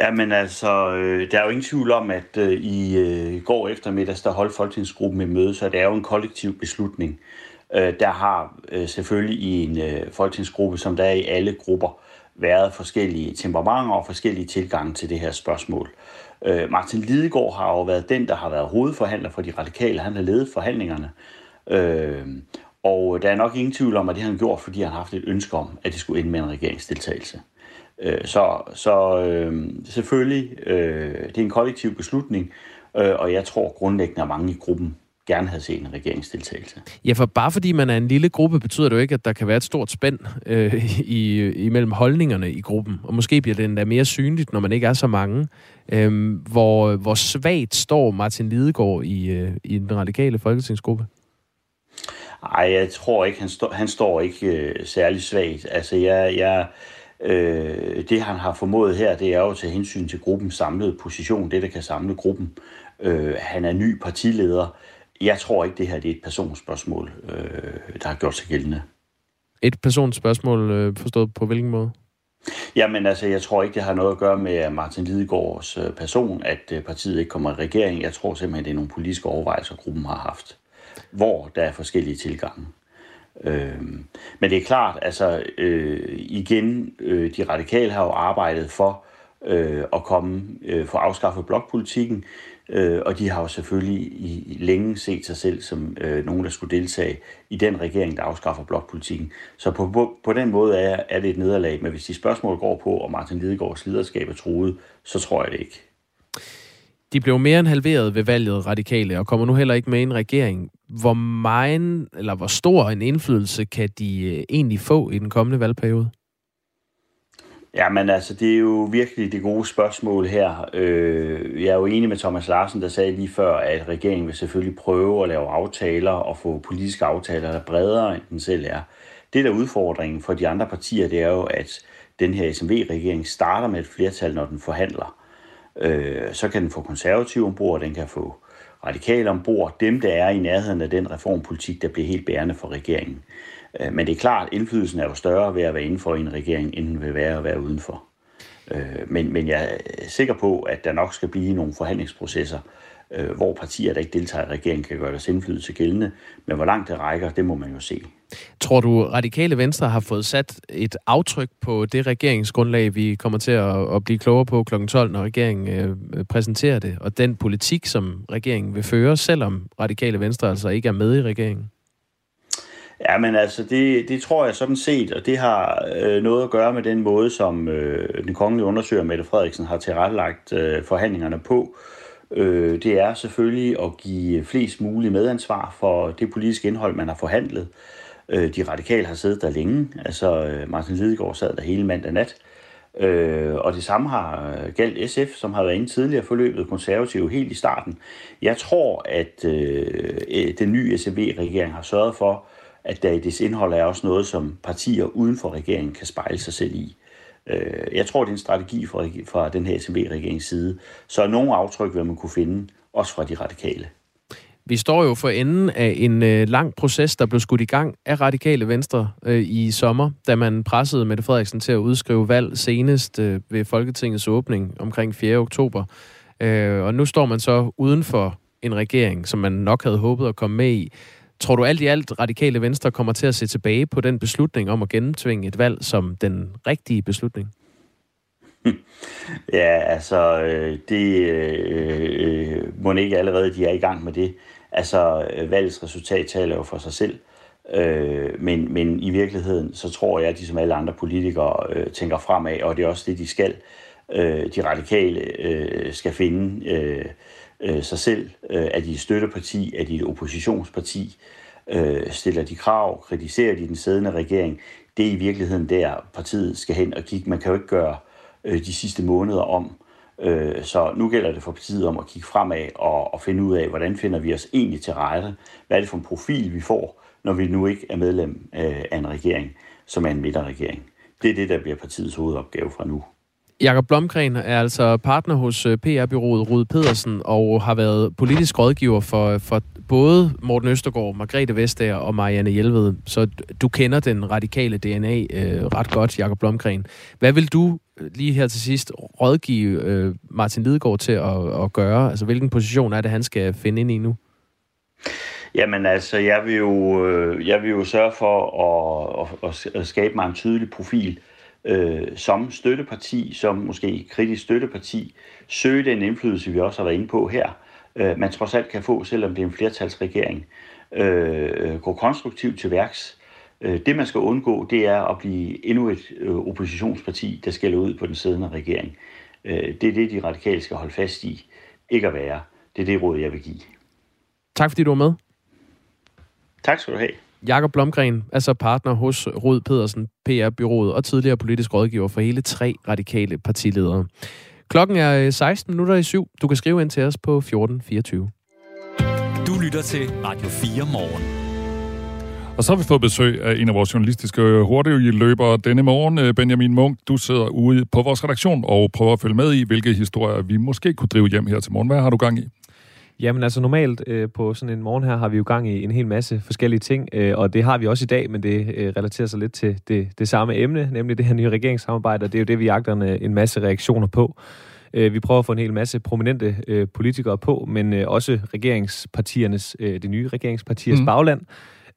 Jamen altså, øh, der er jo ingen tvivl om, at øh, i øh, går eftermiddags, der holdt Folketingsgruppen med møde, så det er jo en kollektiv beslutning. Øh, der har øh, selvfølgelig i en øh, folketingsgruppe, som der er i alle grupper, været forskellige temperamenter og forskellige tilgange til det her spørgsmål. Øh, Martin Lidegaard har jo været den, der har været hovedforhandler for de radikale. Han har ledet forhandlingerne. Øh, og der er nok ingen tvivl om, at det har han gjort, fordi han har haft et ønske om, at det skulle ende med en regeringsdeltagelse. Øh, så så øh, selvfølgelig, øh, det er en kollektiv beslutning, øh, og jeg tror grundlæggende, at mange i gruppen gerne havde set en regeringsdeltagelse. Ja, for bare fordi man er en lille gruppe, betyder det jo ikke, at der kan være et stort spænd øh, i, imellem holdningerne i gruppen. Og måske bliver det endda mere synligt, når man ikke er så mange. Øh, hvor, hvor svagt står Martin Lidegaard i, øh, i den radikale folketingsgruppe? Nej, jeg tror ikke, han, stå, han står ikke øh, særlig svagt. Altså, jeg, jeg, øh, det han har formået her, det er jo at tage hensyn til gruppens samlede position, det der kan samle gruppen. Øh, han er ny partileder. Jeg tror ikke, det her det er et personspørgsmål, øh, der har gjort sig gældende. Et personspørgsmål øh, forstået på hvilken måde? Jamen altså, jeg tror ikke, det har noget at gøre med Martin Lidegaards øh, person, at øh, partiet ikke kommer i regering. Jeg tror simpelthen, det er nogle politiske overvejelser, gruppen har haft, hvor der er forskellige tilgange. Øh, men det er klart, altså øh, igen, øh, de radikale har jo arbejdet for øh, at komme, øh, for at afskaffe blokpolitikken. Øh, og de har jo selvfølgelig i, længe set sig selv som øh, nogen, der skulle deltage i den regering, der afskaffer blokpolitikken. Så på, på, på den måde er, er det et nederlag, men hvis de spørgsmål går på, om Martin Lidegaards lederskab er truet, så tror jeg det ikke. De blev mere end halveret ved valget radikale, og kommer nu heller ikke med i en regering. Hvor meget, eller hvor stor en indflydelse kan de øh, egentlig få i den kommende valgperiode? Ja, men altså, det er jo virkelig det gode spørgsmål her. Øh, jeg er jo enig med Thomas Larsen, der sagde lige før, at regeringen vil selvfølgelig prøve at lave aftaler og få politiske aftaler, der er bredere, end den selv er. Det der er udfordringen for de andre partier, det er jo, at den her SMV-regering starter med et flertal, når den forhandler. Øh, så kan den få konservative ombord, den kan få radikale ombord, dem der er i nærheden af den reformpolitik, der bliver helt bærende for regeringen. Øh, Øh, men det er klart, at indflydelsen er jo større ved at være inden for en regering, end ved at være at være udenfor. Øh, men, men jeg er sikker på, at der nok skal blive nogle forhandlingsprocesser, øh, hvor partier, der ikke deltager i regeringen, kan gøre deres indflydelse gældende. Men hvor langt det rækker, det må man jo se. Tror du, Radikale Venstre har fået sat et aftryk på det regeringsgrundlag, vi kommer til at, at blive klogere på kl. 12, når regeringen præsenterer det, og den politik, som regeringen vil føre, selvom Radikale Venstre altså ikke er med i regeringen? Ja, men altså, det, det tror jeg sådan set, og det har øh, noget at gøre med den måde, som øh, den kongelige undersøger Mette Frederiksen har tilrettelagt øh, forhandlingerne på. Øh, det er selvfølgelig at give flest mulige medansvar for det politiske indhold, man har forhandlet. Øh, de radikale har siddet der længe, altså øh, Martin Lidegaard sad der hele mandag nat. Øh, og det samme har øh, galt SF, som har været inde tidligere forløbet konservative helt i starten. Jeg tror, at øh, øh den nye SMV-regering har sørget for, at der i dets indhold er også noget, som partier uden for regeringen kan spejle sig selv i. Øh, jeg tror, det er en strategi fra, fra den her SMV-regerings side. Så nogle aftryk vil man kunne finde, også fra de radikale. Vi står jo for enden af en øh, lang proces, der blev skudt i gang af radikale venstre øh, i sommer, da man pressede Mette Frederiksen til at udskrive valg senest øh, ved Folketingets åbning omkring 4. oktober. Øh, og nu står man så uden for en regering, som man nok havde håbet at komme med i. Tror du alt i alt, radikale venstre kommer til at se tilbage på den beslutning om at gennemtvinge et valg som den rigtige beslutning? Ja, altså, øh, det øh, øh, må ikke allerede, de er i gang med det. Altså, øh, valgets resultat taler jo for sig selv. Øh, men, men i virkeligheden, så tror jeg, at de som alle andre politikere øh, tænker fremad, og det er også det, de skal. Øh, de radikale øh, skal finde øh, øh, sig selv. Øh, er de et støtteparti? Er de et oppositionsparti? Øh, stiller de krav? Kritiserer de den siddende regering? Det er i virkeligheden der, partiet skal hen og kigge. Man kan jo ikke gøre øh, de sidste måneder om. Øh, så nu gælder det for partiet om at kigge fremad og, og finde ud af, hvordan finder vi os egentlig til rette? Hvad er det for en profil, vi får, når vi nu ikke er medlem øh, af en regering, som er en midterregering? Det er det, der bliver partiets hovedopgave fra nu. Jakob Blomgren er altså partner hos øh, PR-byrået Rud Pedersen og har været politisk rådgiver for, for både Morten Østergaard, Margrethe Vestager og Marianne Hjelved. Så du kender den radikale DNA øh, ret godt, Jakob Blomgren. Hvad vil du øh, lige her til sidst rådgive øh, Martin Lidegaard til at, at gøre? Altså, hvilken position er det, han skal finde ind i nu? Jamen altså, jeg vil jo, øh, jeg vil jo sørge for at, at, at skabe mig en tydelig profil øh, som støtteparti, som måske kritisk støtteparti, søge den indflydelse, vi også har været inde på her, øh, man trods alt kan få, selvom det er en flertalsregering. Øh, gå konstruktivt til værks. Øh, det, man skal undgå, det er at blive endnu et øh, oppositionsparti, der skal ud på den siddende regering. Øh, det er det, de radikale skal holde fast i. Ikke at være. Det er det råd, jeg vil give. Tak fordi du var med. Tak skal du have. Jakob Blomgren, altså partner hos Rod Pedersen, PR-byrået og tidligere politisk rådgiver for hele tre radikale partiledere. Klokken er 16 øh, minutter i syv. Du kan skrive ind til os på 1424. Du lytter til Radio 4 morgen. Og så har vi fået besøg af en af vores journalistiske hurtige løbere denne morgen. Øh, Benjamin Munk, du sidder ude på vores redaktion og prøver at følge med i, hvilke historier vi måske kunne drive hjem her til morgen. Hvad har du gang i? Jamen altså normalt øh, på sådan en morgen her har vi jo gang i en hel masse forskellige ting, øh, og det har vi også i dag, men det øh, relaterer sig lidt til det, det samme emne, nemlig det her nye regeringssamarbejde, og det er jo det, vi jagter en, en masse reaktioner på. Øh, vi prøver at få en hel masse prominente øh, politikere på, men øh, også regeringspartiernes, øh, det nye regeringspartiers mm. bagland.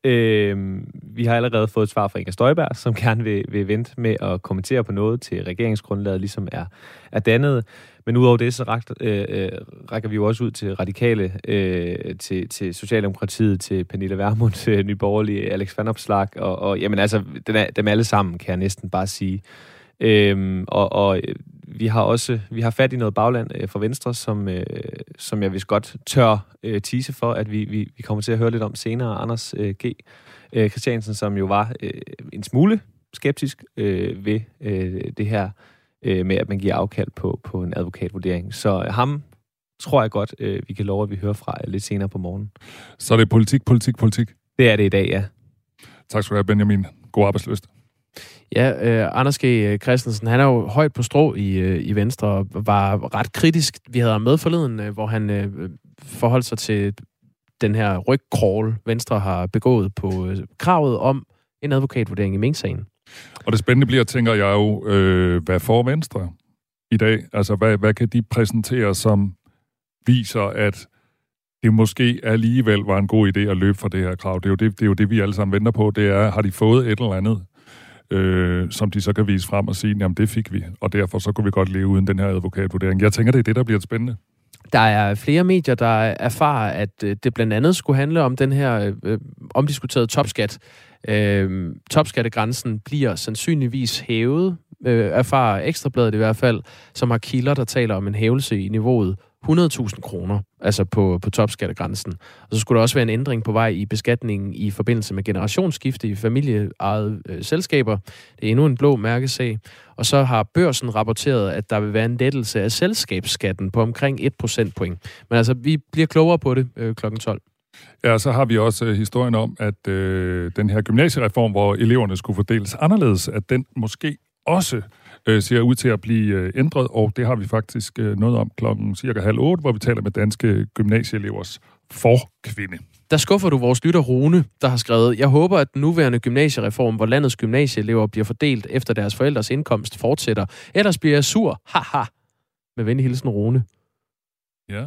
Øh, vi har allerede fået et svar fra Inger Støjberg, som gerne vil, vil vente med at kommentere på noget til regeringsgrundlaget ligesom er, er dannet. Men udover det, så rækker, øh, øh, rækker vi jo også ud til radikale, øh, til, til Socialdemokratiet, til Pernille Vermund, øh, til Nyborgerlige, Alex Van Opslag, og, og jamen altså, dem, dem alle sammen, kan jeg næsten bare sige. Øhm, og, og øh, vi har også vi har fat i noget bagland øh, fra Venstre, som, øh, som jeg vist godt tør øh, tise for, at vi, vi, vi kommer til at høre lidt om senere. Anders øh, G. Øh, Christiansen, som jo var øh, en smule skeptisk øh, ved øh, det her øh, med, at man giver afkald på, på en advokatvurdering. Så øh, ham tror jeg godt, øh, vi kan love, at vi hører fra lidt senere på morgen. Så er det politik, politik, politik? Det er det i dag, ja. Tak skal du have, Benjamin. God arbejdsløst. Ja, øh, Anders G. Christensen, han er jo højt på strå i, øh, i Venstre og var ret kritisk. Vi havde ham med forleden, øh, hvor han øh, forholdt sig til den her rygcrawl, Venstre har begået på øh, kravet om en advokatvurdering i Mink-sagen. Og det spændende bliver, tænker jeg jo, øh, hvad får Venstre i dag? Altså, hvad, hvad kan de præsentere, som viser, at det måske alligevel var en god idé at løbe for det her krav? Det er jo det, det, er jo det vi alle sammen venter på. Det er, har de fået et eller andet øh, som de så kan vise frem og sige, jamen det fik vi, og derfor så kunne vi godt leve uden den her advokatvurdering. Jeg tænker, det er det, der bliver spændende. Der er flere medier, der erfarer, at øh, det blandt andet skulle handle om den her øh, øh omdiskuterede topskat. Øh, topskattegrænsen bliver sandsynligvis hævet, øh, erfarer Ekstrabladet i hvert fald, som har kilder, der taler om en hævelse i niveauet 100.000 kroner, altså på, på topskattegrænsen. Og så skulle der også være en ændring på vej i beskatningen i forbindelse med generationsskifte i familieejede øh, selskaber. Det er endnu en blå mærkesag. Og så har børsen rapporteret, at der vil være en lettelse af selskabsskatten på omkring 1 procentpoint. Men altså, vi bliver klogere på det øh, kl. 12. Ja, så har vi også øh, historien om, at øh, den her gymnasiereform, hvor eleverne skulle fordeles anderledes, at den måske også øh, ser ud til at blive øh, ændret, og det har vi faktisk øh, noget om klokken cirka halv otte, hvor vi taler med danske gymnasieelevers forkvinde. Der skuffer du vores lytter Rune, der har skrevet, jeg håber, at den nuværende gymnasiereform, hvor landets gymnasieelever bliver fordelt efter deres forældres indkomst, fortsætter. Ellers bliver jeg sur. Haha. Med venlig hilsen Rune. Ja,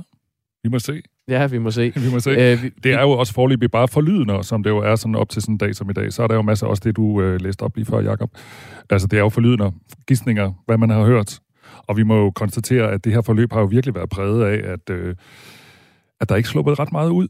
vi må se. Ja, vi må se. vi må se. Æh, øh, vi, det er jo også forløbig bare forlydende, som det jo er sådan op til sådan en dag som i dag. Så er der jo masser også det, du øh, læste op lige før, Jacob. Altså, det er jo forlydende gidsninger, hvad man har hørt. Og vi må jo konstatere, at det her forløb har jo virkelig været præget af, at, øh, at der ikke sluppet ret meget ud.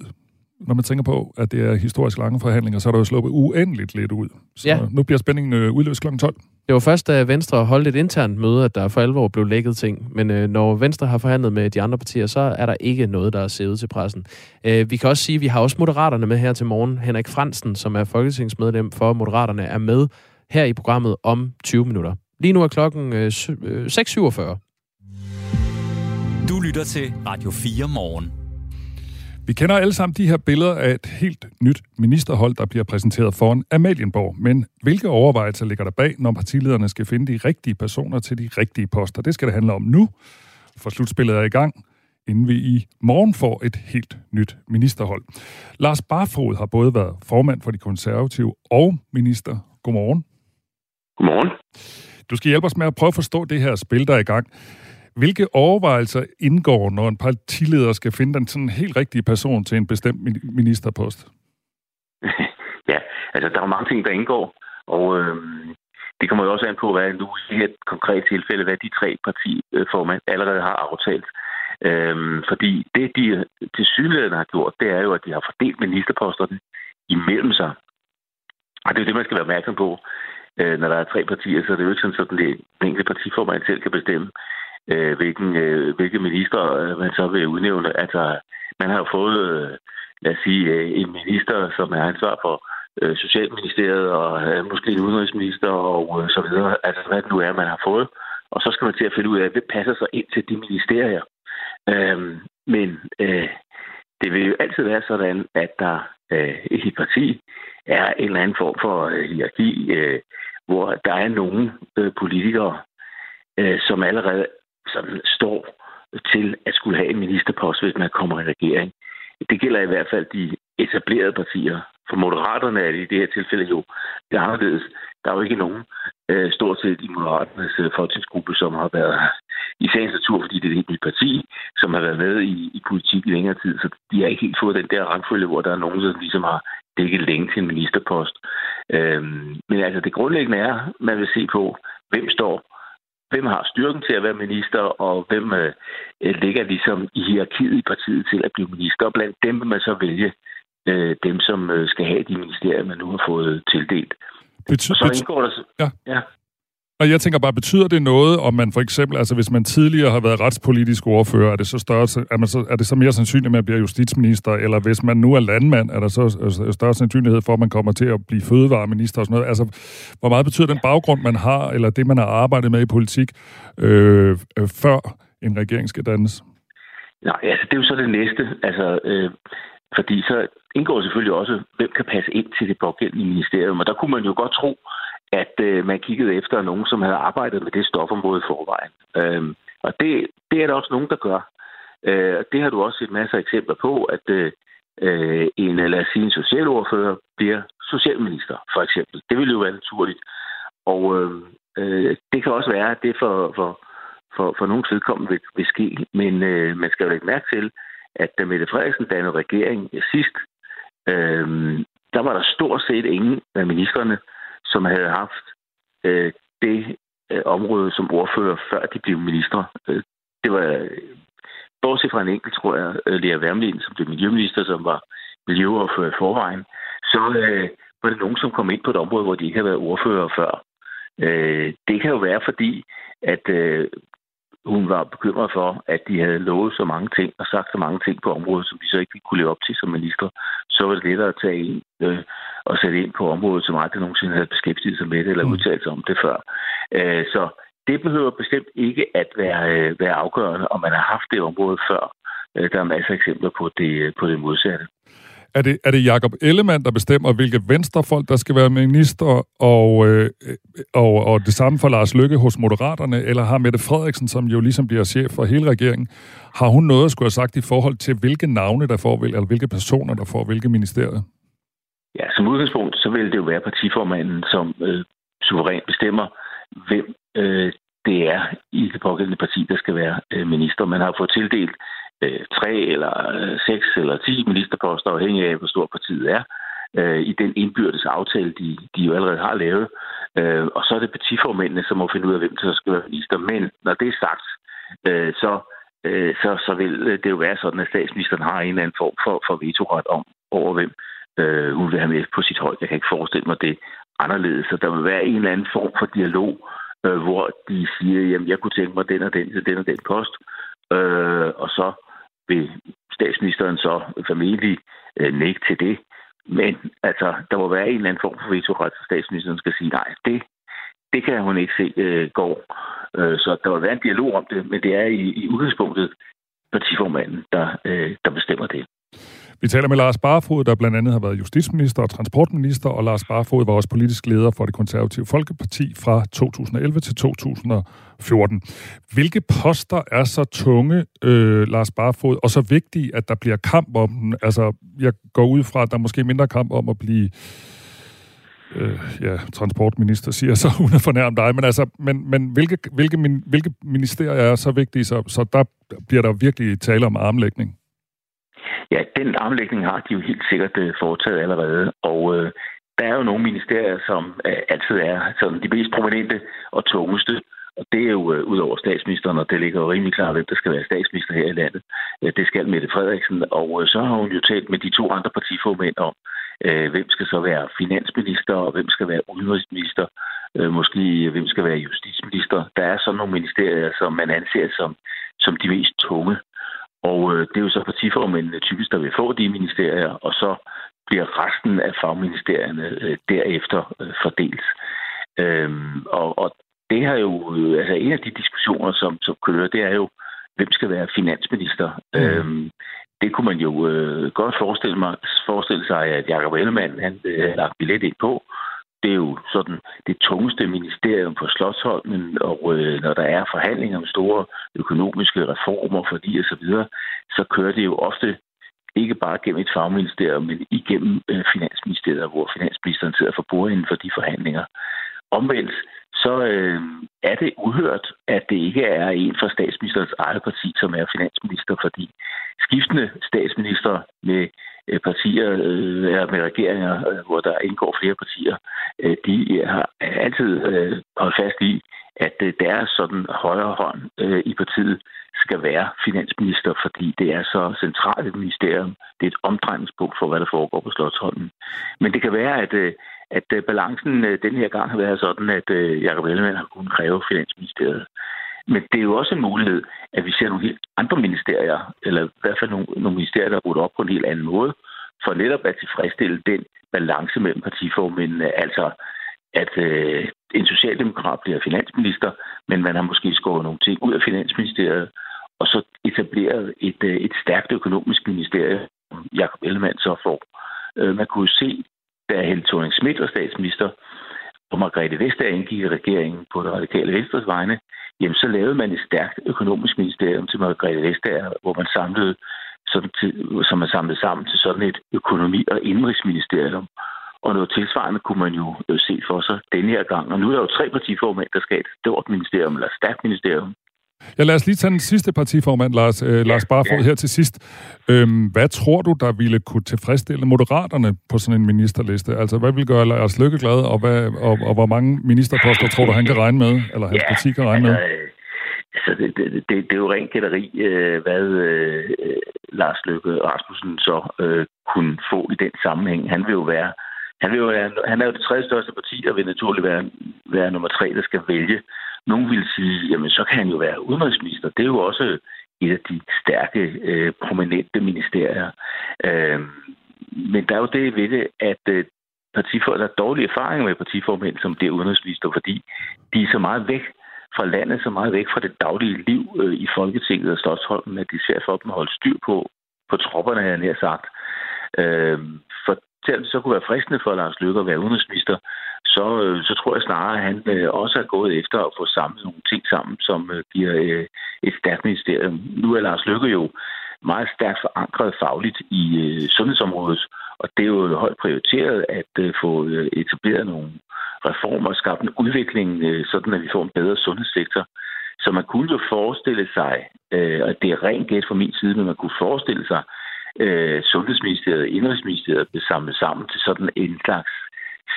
Når man tænker på, at det er historisk lange forhandlinger, så er der jo sluppet uendeligt lidt ud. Så ja. nu bliver spændingen øh, udløst kl. 12. Det var først, da Venstre holdt et internt møde, at der for alvor blev lækket ting. Men øh, når Venstre har forhandlet med de andre partier, så er der ikke noget, der er ud til pressen. Øh, vi kan også sige, at vi har også Moderaterne med her til morgen. Henrik Fransen, som er folketingsmedlem for Moderaterne, er med her i programmet om 20 minutter. Lige nu er klokken øh, 6.47. Øh, du lytter til Radio 4 morgen. Vi kender alle sammen de her billeder af et helt nyt ministerhold, der bliver præsenteret foran Amalienborg. Men hvilke overvejelser ligger der bag, når partilederne skal finde de rigtige personer til de rigtige poster? Det skal det handle om nu, for slutspillet er i gang, inden vi i morgen får et helt nyt ministerhold. Lars Barfod har både været formand for de konservative og minister. Godmorgen. Godmorgen. Du skal hjælpe os med at prøve at forstå det her spil, der er i gang. Hvilke overvejelser indgår, når en partileder skal finde den sådan helt rigtige person til en bestemt ministerpost? ja, altså der er mange ting, der indgår, og øh, det kommer jo også an på, hvad nu i det her konkrete tilfælde, hvad de tre partiformand allerede har aftalt. Øhm, fordi det, de til synligheden har gjort, det er jo, at de har fordelt ministerposterne imellem sig. Og det er jo det, man skal være opmærksom på. Øh, når der er tre partier, så er det jo ikke sådan, at den enkelte partiformand selv kan bestemme, øh, hvilken, øh, hvilke minister øh, man så vil udnævne. Altså, man har jo fået, øh, lad os sige, øh, en minister, som er ansvar for øh, Socialministeriet og øh, måske en udenrigsminister og øh, så videre. Altså, hvad det nu er, man har fået. Og så skal man til at finde ud af, hvad passer sig ind til de ministerier. Øh, men øh, det vil jo altid være sådan, at der øh, i et parti er en eller anden form for øh, hierarki, øh, hvor der er nogle øh, politikere, øh, som allerede sådan står til at skulle have en ministerpost, hvis man kommer i regering. Det gælder i hvert fald de etablerede partier. For moderaterne er det i det her tilfælde jo det er anderledes. Der er jo ikke nogen øh, stort set i Moderaternes øh, folketingsgruppe, som har været i sagens natur, fordi det er et helt nyt parti, som har været med i, i politik i længere tid, så de har ikke helt fået den der rangfølge, hvor der er nogen, som ligesom har dækket længe til en ministerpost. Øhm, men altså det grundlæggende er, man vil se på, hvem står, hvem har styrken til at være minister, og hvem øh, ligger ligesom i hierarkiet i partiet til at blive minister. Og blandt dem vil man så vælge øh, dem, som øh, skal have de ministerier, man nu har fået tildelt. Bety- og så indgår der... Ja. ja. Og jeg tænker bare, betyder det noget, om man for eksempel, altså hvis man tidligere har været retspolitisk ordfører, er det så, større, er, man så, er det så mere sandsynligt, at man bliver justitsminister, eller hvis man nu er landmand, er der så større sandsynlighed for, at man kommer til at blive fødevareminister og sådan noget? Altså, hvor meget betyder den baggrund, man har, eller det, man har arbejdet med i politik, øh, øh, før en regering skal dannes? Nej, altså det er jo så det næste. Altså, øh, fordi så indgår selvfølgelig også, hvem kan passe ind til det pågældende ministerium. Og der kunne man jo godt tro, at øh, man kiggede efter nogen, som havde arbejdet med det stofområde forvejen. Øh, og det, det er der også nogen, der gør. Øh, det har du også set masser af eksempler på, at øh, øh, en, lad os sige, en socialordfører bliver socialminister, for eksempel. Det ville jo være naturligt. Og øhm, øh, det kan også være, at det for, for, for, for nogle vedkommende vil, vil ske. Men øh, man skal jo lægge mærke til, at da Mette Frederiksen dannede regering sidst, øh, der var der stort set ingen af ministerne, som havde haft øh, det øh, område som ordfører, før de blev ministre. Øh, det var, bortset fra en enkelt, tror jeg, øh, Lea Wermelin, som blev miljøminister, som var miljøordfører i forvejen, så øh, var det nogen, som kom ind på et område, hvor de ikke havde været ordfører før. Øh, det kan jo være, fordi at øh, hun var bekymret for, at de havde lovet så mange ting og sagt så mange ting på området, som de så ikke kunne leve op til som minister. Så var det lettere at tage ind øh, og sætte ind på området, som aldrig nogensinde havde beskæftiget sig med det eller mm. udtalt sig om det før. Øh, så det behøver bestemt ikke at være, øh, være afgørende, om man har haft det område før. Øh, der er masser af eksempler på det, på det modsatte. Er det, er det Jakob Ellemann, der bestemmer, hvilke venstrefolk, der skal være minister, og, øh, og, og det samme for Lars Lykke hos Moderaterne, eller har Mette Frederiksen, som jo ligesom bliver chef for hele regeringen, har hun noget at skulle have sagt i forhold til, hvilke navne, der får, eller hvilke personer, der får hvilke ministerier? Ja, som udgangspunkt, så vil det jo være partiformanden, som øh, suverænt bestemmer, hvem øh, det er i det pågældende parti, der skal være øh, minister. Man har fået tildelt øh, tre eller øh, seks eller ti ministerposter, afhængig af, hvor stor partiet er, øh, i den indbyrdes aftale, de, de jo allerede har lavet. Øh, og så er det partiformændene, som må finde ud af, hvem der skal være minister. Men når det er sagt, øh, så, øh, så, så vil det jo være sådan, at statsministeren har en eller anden form for, for vetoret om over, hvem øh, hun vil have med på sit hold. Jeg kan ikke forestille mig det anderledes. Så der vil være en eller anden form for dialog, øh, hvor de siger, jamen jeg kunne tænke mig den og den til den og den post. Øh, og så vil statsministeren så formentlig øh, nægte til det. Men altså, der må være en eller anden form for vetoret, så statsministeren skal sige, nej, det, det kan hun ikke se øh, går. Øh, så der vil være en dialog om det, men det er i, i udgangspunktet partiformanden, der, øh, der bestemmer det. Vi taler med Lars Barfod, der blandt andet har været justitsminister og transportminister, og Lars Barfod var også politisk leder for det konservative Folkeparti fra 2011 til 2014. Hvilke poster er så tunge, øh, Lars Barfod, og så vigtige, at der bliver kamp om den? Altså, jeg går ud fra, at der er måske mindre kamp om at blive øh, ja, transportminister, siger så, hun er fornærmet dig, men altså, men, men hvilke, hvilke, min, hvilke ministerier er så vigtige, så, så der bliver der virkelig tale om armlægning? Ja, den armlægning har de jo helt sikkert øh, foretaget allerede, og øh, der er jo nogle ministerier, som øh, altid er sådan de mest prominente og tungeste, og det er jo øh, ud over statsministeren, og det ligger jo rimelig klart, hvem der skal være statsminister her i landet. Øh, det skal Mette Frederiksen, og øh, så har hun jo talt med de to andre partiformænd om, øh, hvem skal så være finansminister, og hvem skal være udenrigsminister, øh, måske øh, hvem skal være justitsminister. Der er sådan nogle ministerier, som man anser som, som de mest tunge. Og øh, det er jo så partiformændene typisk, der vil få de ministerier, og så bliver resten af fagministerierne øh, derefter øh, fordelt. Øhm, og, og det har jo, øh, altså en af de diskussioner, som, som kører, det er jo, hvem skal være finansminister? Mm. Øhm, det kunne man jo øh, godt forestille, mig, forestille sig, at Jacob Ellemann han øh, lagt billet ind på det er jo sådan det tungeste ministerium på Slottsholmen, og øh, når der er forhandlinger om store økonomiske reformer, fordi og så videre, så kører det jo ofte ikke bare gennem et fagministerium, men igennem øh, Finansministeriet, hvor finansministeren sidder for bordenden for de forhandlinger. Omvendt, så øh, er det uhørt, at det ikke er en fra statsministerens eget parti, som er finansminister, fordi skiftende statsminister med øh, Øh, partier, øh, med regeringer, øh, hvor der indgår flere partier, øh, de øh, har altid øh, holdt fast i, at øh, deres sådan højre hånd øh, i partiet skal være finansminister, fordi det er så centralt et ministerium. Det er et omdrejningspunkt for, hvad der foregår på Slottsholmen. Men det kan være, at, øh, at øh, balancen øh, den her gang har været sådan, at øh, Jacob Ellemann har kunnet kræve Finansministeriet. Men det er jo også en mulighed, at vi ser nogle helt andre ministerier, eller i hvert fald nogle, nogle ministerier, der er op på en helt anden måde, for netop at tilfredsstille den balance mellem partiformændene, altså at øh, en socialdemokrat bliver finansminister, men man har måske skåret nogle ting ud af Finansministeriet, og så etableret et, øh, et stærkt økonomisk ministerie, som Jacob Ellemann så får. Øh, man kunne se, da Helle thorning Schmidt var statsminister, og Margrethe Vestager indgik i regeringen på det radikale Venstres vegne, jamen så lavede man et stærkt økonomisk ministerium til Margrethe Vestager, hvor man samlede sådan til, som man samlede sammen til sådan et økonomi- og indrigsministerium. Og noget tilsvarende kunne man jo se for sig denne her gang. Og nu er der jo tre partiformænd, der skal et stort ministerium, eller et stærkt ministerium. Ja, lad os lige tage den sidste partiformand, Lars, øh, Lars Barfod, ja. her til sidst. Øhm, hvad tror du, der ville kunne tilfredsstille moderaterne på sådan en ministerliste? Altså, hvad vil gøre Lars Lykke glad, og, hvad, og, og hvor mange ministerposter tror du, han kan regne med, eller hans ja, parti kan regne altså, med? Altså, det, det, det, det er jo rent gætteri, øh, hvad øh, Lars Løkke Rasmussen så øh, kunne få i den sammenhæng. Han vil jo være, han, vil jo være, han er jo det tredje største parti, og vil naturligt være, være nummer tre, der skal vælge. Nogle vil sige, jamen så kan han jo være udenrigsminister. Det er jo også et af de stærke, øh, prominente ministerier. Øh, men der er jo det ved det, at øh, partifor, der er dårlige erfaringer med partiformænd, som bliver udenrigsminister, fordi de er så meget væk fra landet, så meget væk fra det daglige liv øh, i Folketinget og Slottsholmen, at de ser for dem at holde styr på, på tropperne, jeg nær sagt. Øh, for selvom det så kunne være fristende for Lars Løkke at være udenrigsminister, så, øh, så tror jeg snarere, at han øh, også er gået efter at få samlet nogle ting sammen, som øh, giver et stærkt ministerium. Nu er Lars Løkke jo meget stærkt forankret fagligt i sundhedsområdet, og det er jo højt prioriteret at få etableret nogle reformer og skabt en udvikling, sådan at vi får en bedre sundhedssektor. Så man kunne jo forestille sig, og det er rent gæt fra min side, men man kunne forestille sig, Sundhedsministeriet og Indrigsministeriet blev samlet sammen til sådan en slags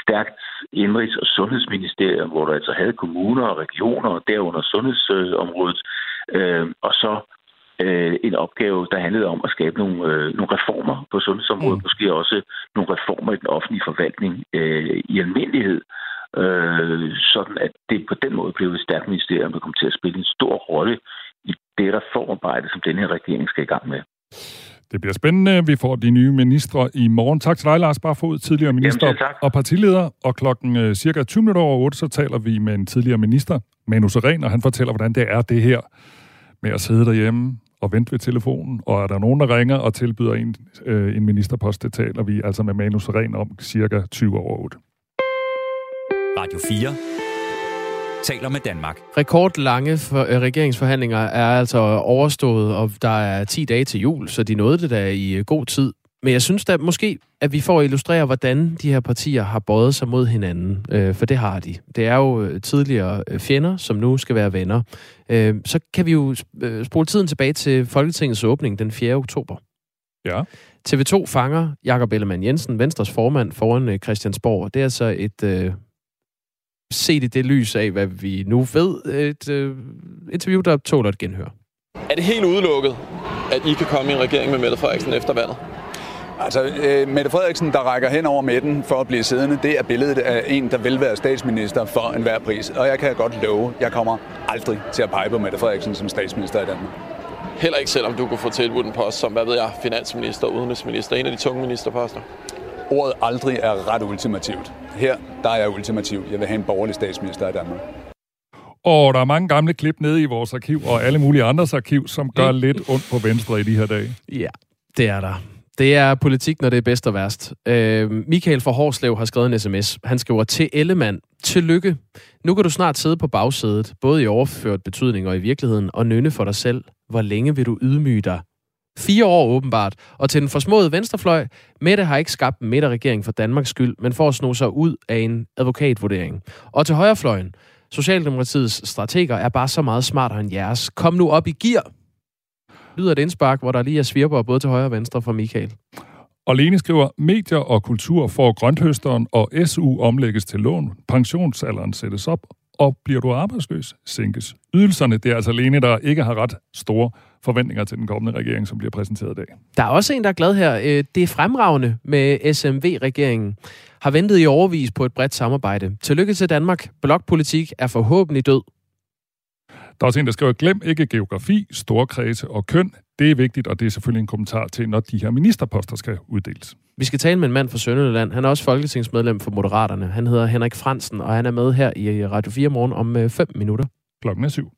stærkt indrigs- og sundhedsministerium, hvor der altså havde kommuner og regioner, og derunder sundhedsområdet, øh, og så øh, en opgave, der handlede om at skabe nogle, øh, nogle reformer på sundhedsområdet, mm. måske også nogle reformer i den offentlige forvaltning øh, i almindelighed, øh, sådan at det på den måde blev et stærkt ministerium, der kom til at spille en stor rolle i det reformarbejde, som den her regering skal i gang med. Det bliver spændende. Vi får de nye ministre i morgen. Tak til dig, Lars Barfod, tidligere minister Jamen, og partileder. Og klokken øh, cirka 20 minutter over 8, så taler vi med en tidligere minister, Manu Seren, og han fortæller, hvordan det er det her med at sidde derhjemme og vente ved telefonen. Og er der nogen, der ringer og tilbyder en, øh, en ministerpost, det taler vi altså med Manu Seren om cirka 20 over 8. Radio 4 taler med Danmark. Rekordlange for, øh, regeringsforhandlinger er altså overstået, og der er 10 dage til jul, så de nåede det da i øh, god tid. Men jeg synes da måske, at vi får illustrere, hvordan de her partier har bøjet sig mod hinanden. Øh, for det har de. Det er jo øh, tidligere øh, fjender, som nu skal være venner. Øh, så kan vi jo øh, spole tiden tilbage til Folketingets åbning den 4. oktober. Ja. TV2 fanger Jakob Ellemann Jensen, Venstres formand, foran Christiansborg. Det er altså et... Øh, set i det lys af, hvad vi nu ved, et øh, interview, der tåler et genhør. Er det helt udelukket, at I kan komme i en regering med Mette Frederiksen efter valget? Altså, øh, Mette Frederiksen, der rækker hen over midten for at blive siddende, det er billedet af en, der vil være statsminister for enhver pris. Og jeg kan godt love, jeg kommer aldrig til at pege på Mette Frederiksen som statsminister i Danmark. Heller ikke selvom du kunne få tilbudt en post som, hvad ved jeg, finansminister, udenrigsminister, en af de tunge ministerposter? Ordet aldrig er ret ultimativt. Her, der er jeg ultimativ. Jeg vil have en borgerlig statsminister i Danmark. Og der er mange gamle klip nede i vores arkiv, og alle mulige andres arkiv, som gør mm. lidt ondt på Venstre i de her dage. Ja, det er der. Det er politik, når det er bedst og værst. Øh, Michael fra Horslev har skrevet en sms. Han skriver til Ellemann. Tillykke. Nu kan du snart sidde på bagsædet, både i overført betydning og i virkeligheden, og nynne for dig selv. Hvor længe vil du ydmyge dig? Fire år åbenbart. Og til den forsmåede venstrefløj, Mette har ikke skabt en midterregering for Danmarks skyld, men for at sno sig ud af en advokatvurdering. Og til højrefløjen, Socialdemokratiets strateger er bare så meget smartere end jeres. Kom nu op i gear, lyder et indspark, hvor der lige er svirper både til højre og venstre fra Michael. Og Lene skriver, medier og kultur får grønthøsteren, og SU omlægges til lån. Pensionsalderen sættes op, og bliver du arbejdsløs, sænkes ydelserne. Det er altså Lene, der ikke har ret store forventninger til den kommende regering, som bliver præsenteret i dag. Der er også en, der er glad her. Øh, det er fremragende med SMV-regeringen. Har ventet i overvis på et bredt samarbejde. Tillykke til Danmark. Blokpolitik er forhåbentlig død. Der er også en, der skriver, glem ikke geografi, storkredse og køn. Det er vigtigt, og det er selvfølgelig en kommentar til, når de her ministerposter skal uddeles. Vi skal tale med en mand fra Sønderjylland. Han er også folketingsmedlem for Moderaterne. Han hedder Henrik Fransen, og han er med her i Radio 4 morgen om 5 minutter. Klokken er syv.